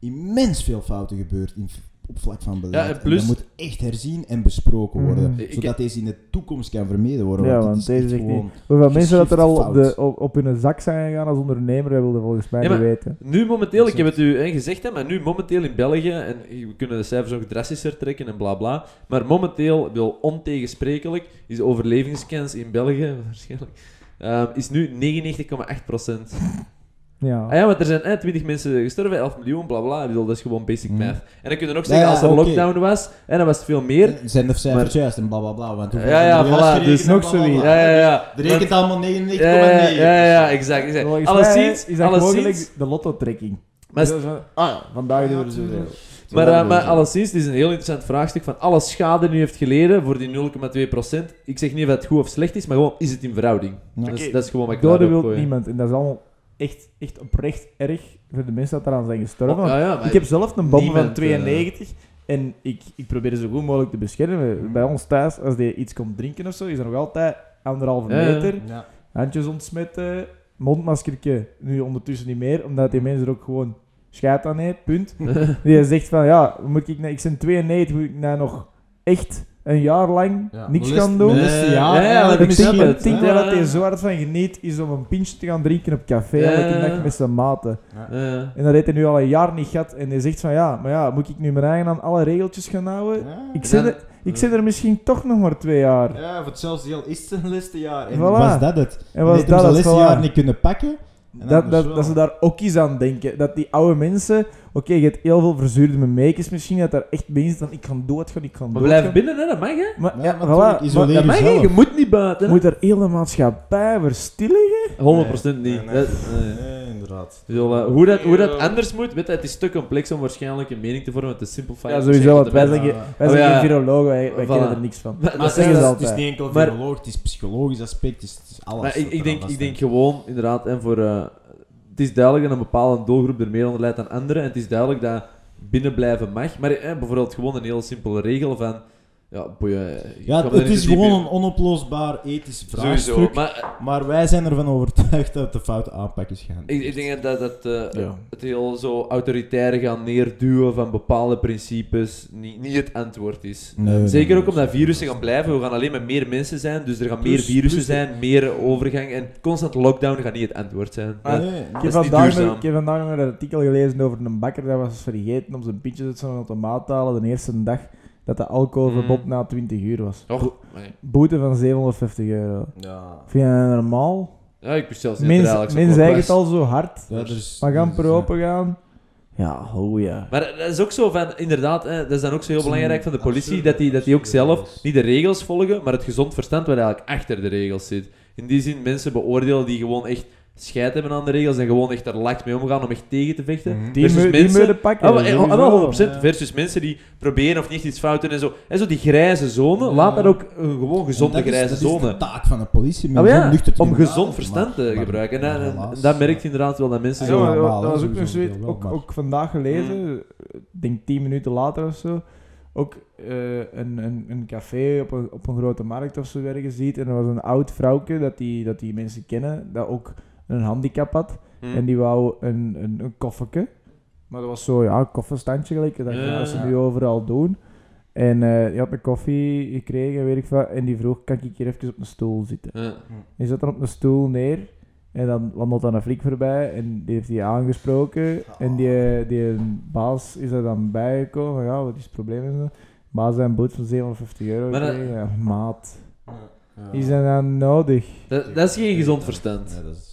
immens veel fouten gebeurd in, op vlak van beleid. Ja, en plus- dat moet echt herzien en besproken worden. Mm. Ik- Zodat deze in de toekomst kan vermeden worden. Ja, want, deze is echt. Hoeveel mensen dat er al op, de, op, op hun zak zijn gegaan als ondernemer, dat wilden volgens mij Ja, niet weten. Nu momenteel, ik heb het u hè, gezegd, hè, maar nu momenteel in België, en we kunnen de cijfers ook drastischer trekken en bla bla, maar momenteel, wel ontegensprekelijk, is de overlevingskans in België, waarschijnlijk, ehm, is nu 99,8%. Ja. Ah ja, want er zijn hè, 20 mensen gestorven, 11 miljoen, bla bla, bedoel, dat is gewoon basic Mm. math. En dan kun je nog Ja, zeggen, ja, als er oké. lockdown was, en dan was het veel meer. Zijn de cijfers Maar- juist en blablabla. Want hoeveel Ja, ja, voilà, gerekend dus nog zoiets. Ja, ja, ja. Er rekent allemaal 99,9. Ja, ja, ja, ja, exact. exact. Volgens Alleszins, is dat gewoon alleszins, gelijk de lotto-trekking. maar Dat is van, ah ja, vandaag doen we er zoveel. Maar, Ja, eh, maar alleszins, het is een heel interessant vraagstuk van alle schade nu heeft geleden voor die 0,2%. Ik zeg niet of het goed of slecht is, maar gewoon, is het in verhouding? Ja. Dat, is, dat is gewoon wat ik Doden daarop wil niemand. En dat is allemaal echt, echt oprecht erg voor de mensen dat eraan zijn gestorven. Oh, ja, ja, maar ik heb zelf een bom van niemand, eh, 92 en ik, ik probeer zo goed mogelijk te beschermen. Bij ons thuis, als die iets komt drinken of zo, is er nog altijd anderhalve meter. Ja. Handjes ontsmetten, mondmaskertje. Nu ondertussen niet meer, omdat die mensen er ook gewoon schijt aan heeft, punt. Die zegt van, ja, moet ik, ik ben 92, moet ik nou nog echt een jaar lang Ja. niks gaan doen? jaar, Ja, ja, Ik snap denk, het. ik denk Ja. dat hij zo hard van geniet is om een pintje te gaan drinken op café Ja. elke dag met zijn maten. Ja. En dat heeft hij nu al een jaar niet gehad. En hij zegt van ja, maar ja, moet ik nu mijn eigen aan alle regeltjes gaan houden? Ja. Ik zit, dan- er, ik zit er misschien toch nog maar twee jaar. Ja, voor hetzelfde geld is het zijn laatste jaar. En Voilà. was dat het? En was dat het? laatste jaar niet kunnen pakken. En dan Dat, dus dat, dat ze daar ook eens aan denken. Dat die oude mensen, oké, je hebt heel veel verzuurde meekjes misschien, dat daar echt mensen van ik kan doodgaan, ik kan Maar doodgaan. blijf binnen, hè, dat mag, hè? Maar, Ja, maar voilà. natuurlijk, isoleer Maar Dat mag, hè? jezelf. Je moet niet buiten. hè? moet er heel de maatschappij verstilligen? 100% niet. Nee. Dat- inderdaad. Eh, hoe, dat, hoe dat anders moet, weet je, het is te complex om waarschijnlijk een mening te vormen, te simplifieren. Ja, sowieso, want wij zijn, wij Oh, zijn ja. geen virologen, wij, wij Voilà. kennen er niks van. Maar, dat zeggen het ze is, het is altijd. niet enkel viroloog, het is psychologisch aspect, het is, het is alles. Maar ik, denk, ik denk gewoon, inderdaad, en voor, eh, het is duidelijk dat een bepaalde doelgroep er meer onder leidt dan anderen. En het is duidelijk dat binnen blijven mag. Maar eh, bijvoorbeeld gewoon een heel simpele regel van... Ja, boeien, je Ja, het is gewoon een onoplosbaar ethisch vraagstuk. Sowieso. Maar eh, Maar wij zijn ervan overtuigd dat het de foute aanpak is gaan. ik, ik denk dat dat eh, Ja. het heel zo autoritaire gaan neerduwen van bepaalde principes niet, niet het antwoord is. Nee, Zeker ook omdat virussen gaan blijven. We gaan alleen met meer mensen zijn, dus er gaan Plus- meer virussen plus zijn, meer overgang. En constant lockdown gaat niet het antwoord zijn. Ah, Nee, Ik Dat heb, vandaag ik heb vandaag nog een artikel gelezen over een bakker dat was vergeten om zijn pintjes uit zo'n automaat te halen de eerste dag dat de alcoholverbod Mm. na 20 uur was. Och, Bo- nee. boete van 750 euro. Ja. Vind je dat normaal? Ja, ik bestel ze niet Mensen eigenlijk mensen zo zeggen het al zo hard. Ja, is- Maar gaan is, per ja. open gaan? Ja, oh ja. Maar dat is ook zo van, inderdaad, hè, dat is dan ook zo heel belangrijk van de politie, absurde- dat die, dat die ook zelf niet de regels volgen, maar het gezond verstand wat eigenlijk achter de regels zit. In die zin, mensen beoordelen die gewoon echt scheid hebben aan de regels en gewoon echt er lakt mee omgaan om echt tegen te vechten. Mhm. Die, Versus die mensen- pakken. Ah, maar, eh, sowieso. ah, wel 100%. ja. Versus mensen die proberen of niet iets fout doen en zo. En zo die grijze zone, Ja. laat dat ook een gewoon gezonde En is- grijze dat is zone. de taak van een politie. Ah, maar ja, om gezond verstand te maar- maar- gebruiken. En, maar en- helaas, en dat merkt ja. inderdaad wel dat mensen Ja, zo... maar normaal, dat was ook nog zoiets, ook, maar- ook vandaag gelezen, ik denk 10 minuten later of zo. ook eh, een, een, een café op een, op een grote markt of zo ergens ziet. En er was een oud vrouwtje dat die, dat die mensen kennen, dat ook een handicap had. Hm. En die wou een, een, een koffertje. Maar dat was zo, ja, een kofferstandje gelijk. Dat Ja, gaan ze ja. nu overal doen. En eh die had een koffie gekregen, weet ik wat. En die vroeg, kan ik hier even op een stoel zitten? Ja. Die zat dan op een stoel neer. En dan wandelt dan een flik voorbij. En die heeft die aangesproken. En die, die baas is er dan bijgekomen. Van, ja, wat is het probleem? Baas zei een boot van 750 euro. Maar dat-. Ja, maat. Ja. Die zijn dan nodig. Dat, dat is geen gezond verstand. Nee, dat is,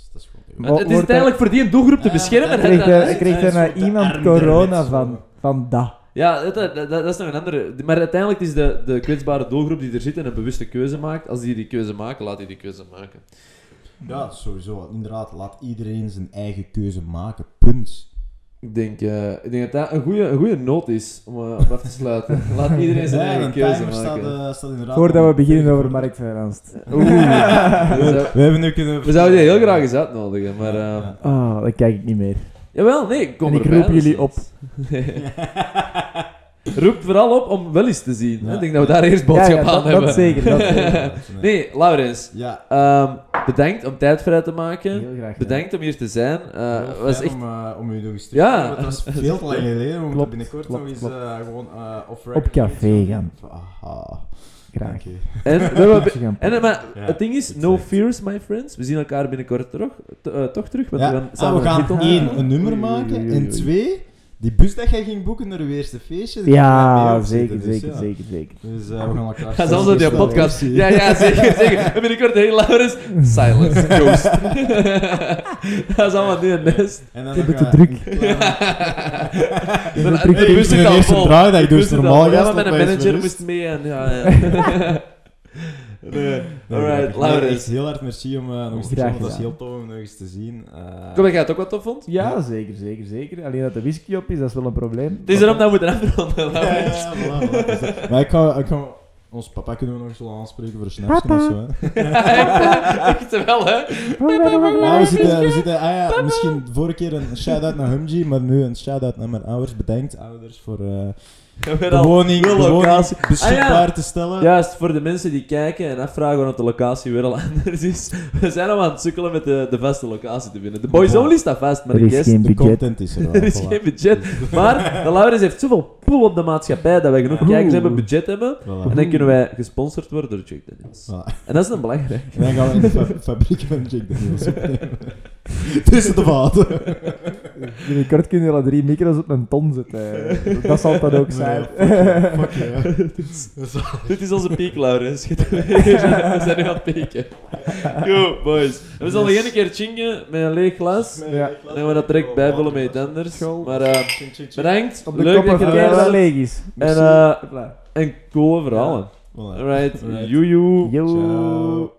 Wo- het is wordt uiteindelijk voor die doelgroep te beschermen. hè, kreeg dat- er, dat- kreeg er iemand corona van. Van dat. Ja, dat, dat, dat, dat is nog een andere. Maar uiteindelijk is de, de kwetsbare doelgroep die er zit en een bewuste keuze maakt. Als die die keuze maken, laat die die keuze maken. Ja, sowieso. Inderdaad, laat iedereen zijn eigen keuze maken. Punt. Ik denk, eh, ik denk dat dat een goede een goede noot is om uh, op af te sluiten. Laat iedereen zijn Ja, eigen keuze maken. staat, eh, staat inderdaad... Voordat we om- beginnen over marktfinanst. Oeh. we, We hebben nu kunnen... we zouden die heel graag eens uitnodigen, maar... eh. Ah, dat kijk ik niet meer. Jawel, nee, kom En ik erbij, roep is jullie niks. Roep vooral op om wel eens te zien. Ja. Ik denk dat we daar eerst boodschap ja, ja, aan dat, hebben. dat zeker. Dat zeker. Nee, Laurens. Ja. ehm, bedankt om tijd vrij te maken. Heel graag. Bedankt om hier te zijn. Heel was echt... om, eh, om u nog eens terug Ja. te hebben. Het was veel te lang geleden. We moeten binnenkort klopt, nog eens eh, gewoon Op café gaan. Aha. Graag. En, we en, maar Ja, het ding is, no echt- fears, my friends. We zien elkaar binnenkort terug, toch terug. Want Ja. we gaan Ah, samen we gaan één, een nummer maken. En twee, die bus dat jij ging boeken naar uw eerste feestje. wij Ja, zeker, dus zeker, ja. zeker, zeker. Dus eh, we gaan elkaar... Ga zelfs op snel podcast. zien. Ja, ja, zeker, zeker. En binnenkort heel Laurens. Silence, ghost. dat is allemaal nu een nest. En dan Ik het te druk. De bus ben zit de al eerste vol. De dus bus normaal. Ja, maar mijn manager moest mee en ja, ja. Nee. Nee, Alright, nee, Laurens. heel erg merci om eh, nog eens te komen. Dat is heel tof om nog eens te zien. Eh, Kom, dat jij het ook wat tof vond? Ja, zeker, zeker, zeker. Alleen dat de whisky op is, dat is wel een probleem. Het is erom dat we moeten afronden, Ja, Laurens. ja, voilà, voilà. Dus, eh, Maar ik ga, ik ga... Ons papa kunnen we nog eens wel aanspreken voor een snapsje of zo. Hè. Echt wel, hè? Ja, we zitten, we zitten... Ah ja, misschien vorige keer een shout-out naar Humji, maar nu een shout-out naar mijn ouders. Bedankt, ouders, voor eh, Weer de al woning, de nul woning locatie. beschikbaar Ah, ja. te stellen. Juist, voor de mensen die kijken en afvragen waarom de locatie weer al anders is. We zijn al aan het sukkelen met de, de vaste locatie te vinden. De Boys Ja. Only staat vast, maar Er de is guest... geen De budget. content is er wel. Er is voilà. geen budget. Maar de Laurens heeft zoveel pool op de maatschappij dat wij genoeg kijkers hebben, budget hebben. Voilà. En dan kunnen wij gesponsord worden door Jack Daniels. Voilà. En dat is een belangrijk. En dan gaan we in de fa- fabriek van Jack Daniels opnemen. Tussen de vaten. Binnenkort kunnen jullie drie micro's op een ton zetten. Dat zal het dan ook zijn. Fuck yeah. Dit is onze piek, Laurens. We zijn nu aan het pieken. Yo, boys. We zullen nog één keer chingen met een leeg glas. Ja. Dan gaan we dat direct bijvullen met iets anders. Maar eh, bedankt. Op de Leuk dat je er dat leeg is. En, eh, Hopla. en coole verhalen. Alright. Alright. Ciao.